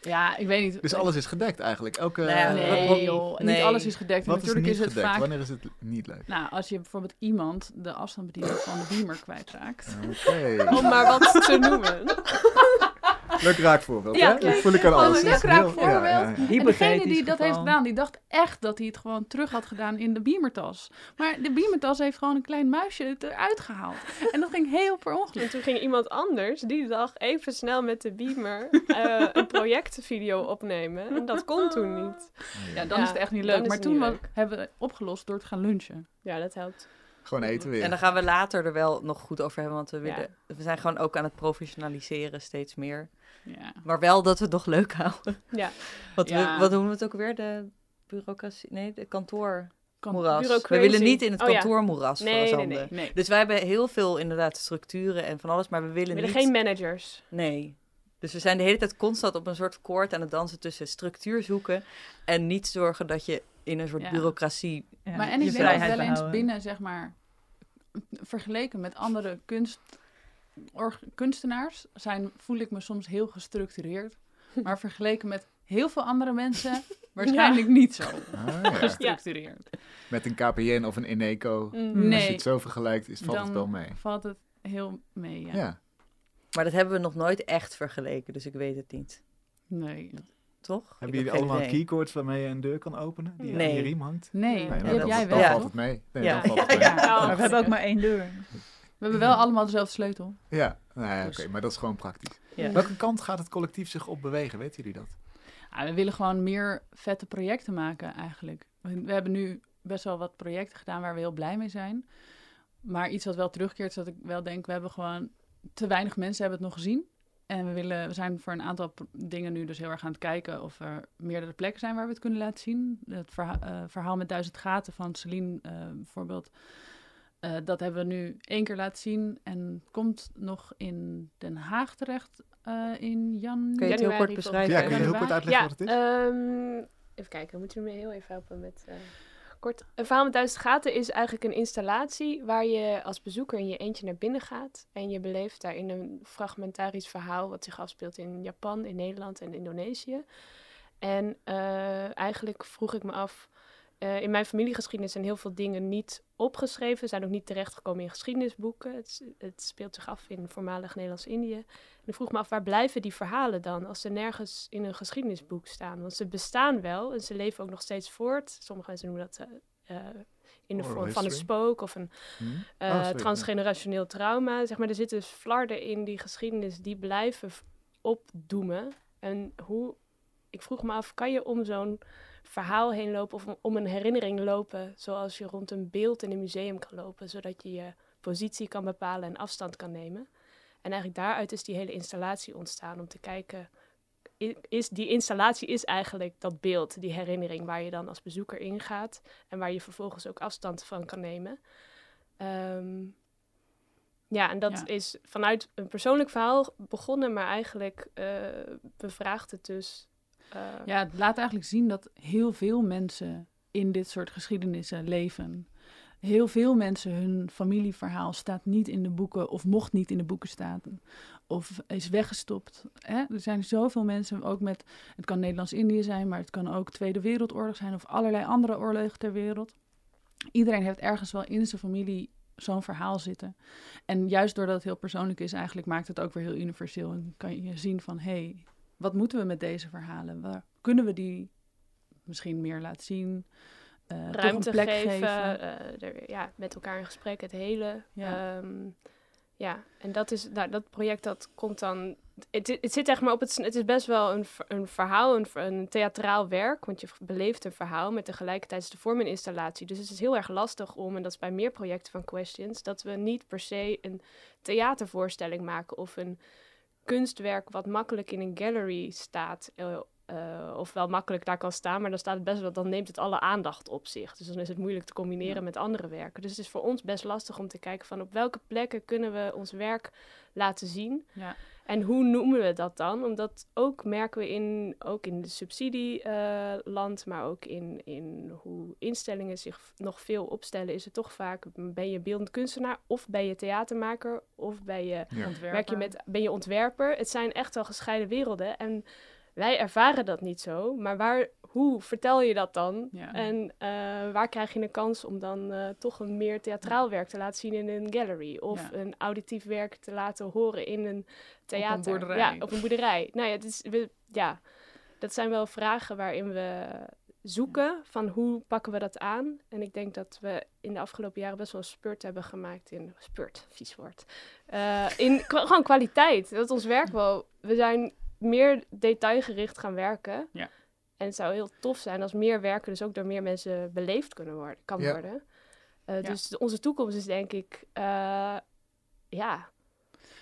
Ja, ik weet niet. Dus alles is gedekt eigenlijk. Elke, ja, wat- Nee, wat, joh. nee. Niet alles is gedekt. Is natuurlijk niet is het gedekt? vaak... Wanneer is het niet leuk? Nou, als je bijvoorbeeld iemand de afstandsbediening van de beamer kwijtraakt. Oké. (laughs) Om maar wat te noemen. Leuk raakvoorbeeld, Ja, hè? Dat voel ik aan alles. leuk raakvoorbeeld. ja, ja, ja. En degene Hypothetisch die dat heeft gedaan, die dacht echt dat hij het gewoon terug had gedaan in de beamertas. Maar de beamertas heeft gewoon een klein muisje eruit gehaald. En dat ging heel per ongeluk. En toen ging iemand anders die dag even snel met de beamer (laughs) eh, een projectvideo opnemen. En dat kon toen niet. Ja, dan Ja, is het echt niet leuk. Maar toen leuk. hebben we het opgelost door te gaan lunchen. Ja, dat helpt. Gewoon eten weer. En dan gaan we later er wel nog goed over hebben. Want we, Ja. willen, we zijn gewoon ook aan het professionaliseren steeds meer. Ja. Maar wel dat we het nog leuk houden. Ja. (laughs) Wat, Ja. we, wat doen we het ook weer? De bureaucratie? Nee, de kantoormoeras. Kan- Bureau We willen niet in het Oh ja. kantoormoeras Nee, nee, verzanden. nee. Nee. Dus wij hebben heel veel inderdaad structuren en van alles, maar we willen, We willen niet... geen managers. Nee. Dus we zijn de hele tijd constant op een soort koord aan het dansen tussen structuur zoeken en niet zorgen dat je in een soort Ja. bureaucratie... Ja, maar en ik denk vrijheid wel eens binnen, zeg maar, vergeleken met andere kunst, kunstenaars, zijn, voel ik me soms heel gestructureerd. Maar vergeleken met heel veel andere mensen, (laughs) waarschijnlijk niet zo Ah, ja. gestructureerd. Met een KPN of een Eneco. Mm. Als je het zo vergelijkt, is, valt het Dan wel mee. valt het heel mee, ja. Ja. Maar dat hebben we nog nooit echt vergeleken, dus ik weet het niet. Nee. Toch? Ik Hebben jullie allemaal idee. keycords waarmee je een deur kan openen? Die aan Nee. je riem hangt? Nee, Nee, heb dan- jij dan wel. Ja. valt het mee. Nee, Ja. dan valt het (laughs) mee. ja. Ja. (laughs) Maar we hebben ook maar één deur. We hebben wel allemaal dezelfde sleutel. Ja, nou ja, oké, Dus- maar dat is gewoon praktisch. Ja. Welke kant gaat het collectief zich op bewegen? Weten jullie dat? Ja, we willen gewoon meer vette projecten maken eigenlijk. We, hebben nu best wel wat projecten gedaan waar we heel blij mee zijn. Maar iets wat wel terugkeert, is dat ik wel denk, we hebben gewoon te weinig mensen hebben het nog gezien. En we, willen, we zijn voor een aantal dingen nu dus heel erg aan het kijken of er meerdere plekken zijn waar we het kunnen laten zien. Het eh, verhaal met duizend gaten van Celine eh, bijvoorbeeld. Eh, dat hebben we nu één keer laten zien en komt nog in Den Haag terecht eh, in jan Kun je het heel kort beschrijven? Ja, kun je heel kort uitleggen Ja, wat het is? ehm, even kijken, dan moeten jullie me heel even helpen met... eh, kort. Een verhaal met duizend gaten is eigenlijk een installatie waar je als bezoeker in je eentje naar binnen gaat. En je beleeft daarin een fragmentarisch verhaal wat zich afspeelt in Japan, in Nederland en Indonesië. En eh, eigenlijk vroeg ik me af, eh, in mijn familiegeschiedenis zijn heel veel dingen niet opgeschreven, zijn ook niet terechtgekomen in geschiedenisboeken. Het, het speelt zich af in voormalig Nederlands-Indië. En ik vroeg me af, waar blijven die verhalen dan als ze nergens in een geschiedenisboek staan? Want ze bestaan wel en ze leven ook nog steeds voort. Sommige mensen noemen dat eh, eh, in de Oral vorm van een spook of een Hm? eh, Oh, sorry, transgenerationeel trauma. Zeg maar, er zitten flarden in die geschiedenis die blijven opdoemen. En hoe, ik vroeg me af, kan je om zo'n verhaal heen lopen of om- een herinnering lopen, zoals je rond een beeld in een museum kan lopen, zodat je je positie kan bepalen en afstand kan nemen. En eigenlijk daaruit is die hele installatie ontstaan om te kijken, is, die installatie is eigenlijk dat beeld, die herinnering waar je dan als bezoeker ingaat en waar je vervolgens ook afstand van kan nemen. Ehm, ja, en dat Ja. is vanuit een persoonlijk verhaal begonnen, maar eigenlijk eh, bevraagt het dus. Eh, Ja, het laat eigenlijk zien dat heel veel mensen in dit soort geschiedenissen leven. Heel veel mensen, hun familieverhaal staat niet in de boeken of mocht niet in de boeken staan. Of is weggestopt. Hè? Er zijn zoveel mensen, ook met, het kan Nederlands-Indië zijn, maar het kan ook Tweede Wereldoorlog zijn of allerlei andere oorlogen ter wereld. Iedereen heeft ergens wel in zijn familie zo'n verhaal zitten. En juist doordat het heel persoonlijk is, eigenlijk maakt het ook weer heel universeel. En kan je zien van, hé, hey, wat moeten we met deze verhalen? Waar kunnen we die misschien meer laten zien? Eh, ruimte plek geven, geven? eh, er, ja, met elkaar in gesprek, het hele. Ja. Ja, ja. en dat is, nou, dat project dat komt dan, het, het zit echt maar op het, het is best wel een, een verhaal, een, theatraal werk, want je beleeft een verhaal, maar tegelijkertijd is de vorm een installatie. Dus het is heel erg lastig om, en dat is bij meer projecten van Questions, dat we niet per se een theatervoorstelling maken of een kunstwerk wat makkelijk in een gallery staat. eh, of wel makkelijk daar kan staan, maar dan staat het best wel, dan neemt het alle aandacht op zich. Dus dan is het moeilijk te combineren Ja. met andere werken. Dus het is voor ons best lastig om te kijken van op welke plekken kunnen we ons werk laten zien. Ja. En hoe noemen we dat dan? Omdat ook merken we in, ook in de subsidieland, maar ook in, in hoe instellingen zich nog veel opstellen, is het toch vaak, ben je beeldend kunstenaar of ben je theatermaker of ben je Ja. werk je met, ben je ontwerper. Het zijn echt wel gescheiden werelden. En wij ervaren dat niet zo. Maar waar, hoe vertel je dat dan? Ja. En eh, waar krijg je een kans om dan eh, toch een meer theatraal werk te laten zien in een gallery? Of Ja. een auditief werk te laten horen in een theater? boerderij. Ja, op een boerderij. nou ja, het is, we, ja, dat zijn wel vragen waarin we zoeken van hoe pakken we dat aan. En ik denk dat we in de afgelopen jaren best wel een spurt hebben gemaakt in... Spurt, vies woord. Eh, in gewoon kwaliteit. Dat ons werk wel... We zijn meer detailgericht gaan werken. Ja. En het zou heel tof zijn als meer werken dus ook door meer mensen beleefd kunnen worden, kan Ja. worden. Eh, Ja. Dus onze toekomst is denk ik... eh, ja,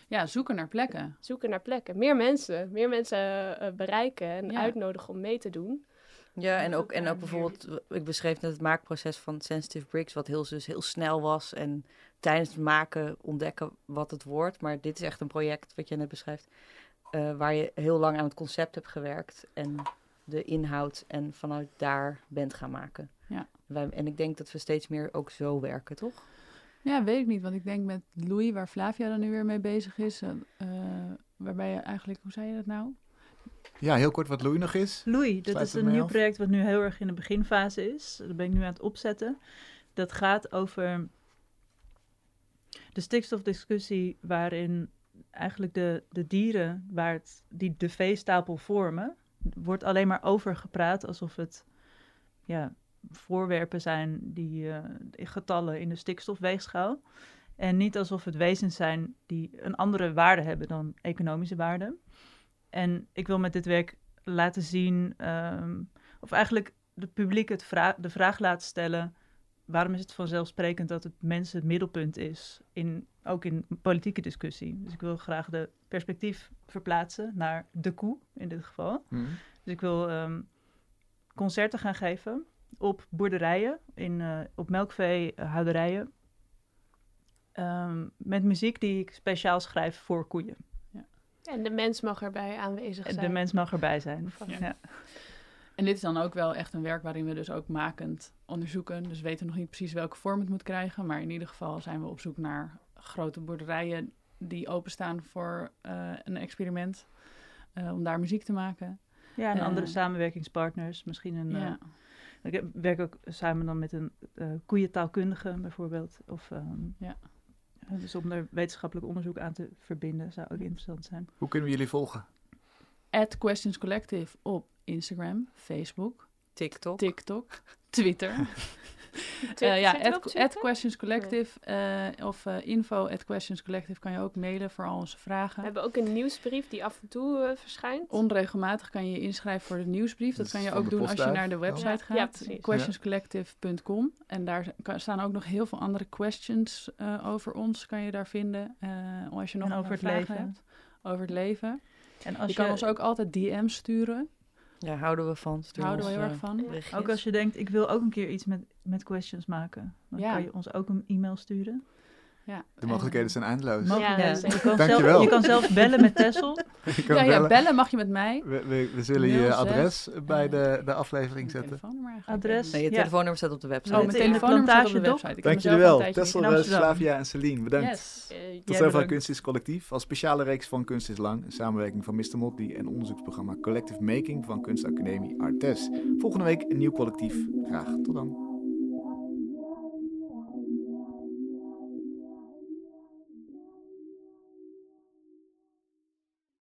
ja, zoeken naar plekken. zoeken naar plekken. Meer mensen. Meer mensen eh, bereiken en Ja. uitnodigen om mee te doen. Ja, en ook, en ook bijvoorbeeld, ik beschreef net het maakproces van Sensitive Bricks, wat heel, dus heel snel was. En tijdens het maken ontdekken wat het wordt. Maar dit is echt een project, wat je net beschrijft, eh, waar je heel lang aan het concept hebt gewerkt. En de inhoud en vanuit daar bent gaan maken. Ja. Wij, en ik denk dat we steeds meer ook zo werken, toch? Ja, weet ik niet. Want ik denk met Louis, waar Flavia dan nu weer mee bezig is. eh, waarbij je eigenlijk, hoe zei je dat nou? Ja, heel kort wat Louis nog is. Louis, dat is een nieuw af. project wat nu heel erg in de beginfase is. Dat ben ik nu aan het opzetten. Dat gaat over de stikstofdiscussie waarin eigenlijk de, de dieren waar het, die de veestapel vormen, wordt alleen maar over gepraat alsof het ja, voorwerpen zijn die eh, getallen in de stikstofweegschaal. En niet alsof het wezens zijn die een andere waarde hebben dan economische waarde. En ik wil met dit werk laten zien, ehm, of eigenlijk de publiek het vra- de vraag laten stellen: waarom is het vanzelfsprekend dat het mensen het middelpunt is, in, ook in politieke discussie? Dus ik wil graag de perspectief verplaatsen naar de koe in dit geval. Hm. Dus ik wil ehm, concerten gaan geven op boerderijen, in, eh, op melkveehouderijen. Ehm, met muziek die ik speciaal schrijf voor koeien. En de mens mag erbij aanwezig En zijn. De mens mag erbij zijn. Ja. Ja. En dit is dan ook wel echt een werk waarin we dus ook makend onderzoeken. Dus we weten nog niet precies welke vorm het moet krijgen. Maar in ieder geval zijn we op zoek naar grote boerderijen die openstaan voor eh, een experiment. eh, om daar muziek te maken. Ja, en Eh. andere samenwerkingspartners. Misschien een. ja. ik werk ook samen dan met een eh koeientaalkundige bijvoorbeeld. Of, ehm, Ja. Dus om er wetenschappelijk onderzoek aan te verbinden zou ook interessant zijn. Hoe kunnen we jullie volgen? At Questions Collective op Instagram, Facebook, TikTok. TikTok, (laughs) Twitter. Twi- (laughs) Eh, ja, at? Questions Collective eh, of eh, info at Questions Collective kan je ook mailen voor al onze We vragen. hebben ook een nieuwsbrief die af en toe verschijnt. Onregelmatig kan je je inschrijven voor de nieuwsbrief. Dat kan je ook doen als je naar de website Ja, gaat. questionscollective.com. En daar kan- staan ook nog heel veel andere questions eh, over ons. Kan je daar vinden. eh, als je nog En over een het vragen leven. hebt. Over het leven. En als je kan ons ook altijd DM's sturen. Ja, houden we van. Stuur houden we heel erg eh, van. berichtjes. Ook als je denkt, ik wil ook een keer iets met, met questions maken. Dan Ja. kan je ons ook een e-mail sturen. Ja. De mogelijkheden zijn eindeloos. Mogelijkheden. je, kan zelf, je kan zelfs bellen met Tessel. (laughs) Je kan Ja, ja, bellen. bellen mag je met mij. We, we, we zullen je 06, adres bij eh, de, de aflevering zetten. telefoonnummer eigenlijk. Adres. Nee, je Ja. telefoonnummer staat op de website. Oh, in de telefoonnummer staat op de website. Ik Dank jullie zelf wel. Tessel. Slavia en Celine, bedankt. Yes. Eh, Tot Jij zover. Kunst is Collectief. Als speciale reeks van Kunst is Lang. Een samenwerking van Mr. Motley en onderzoeksprogramma Collective Making van Kunstacademie Artes. Volgende week een nieuw collectief. Graag tot dan.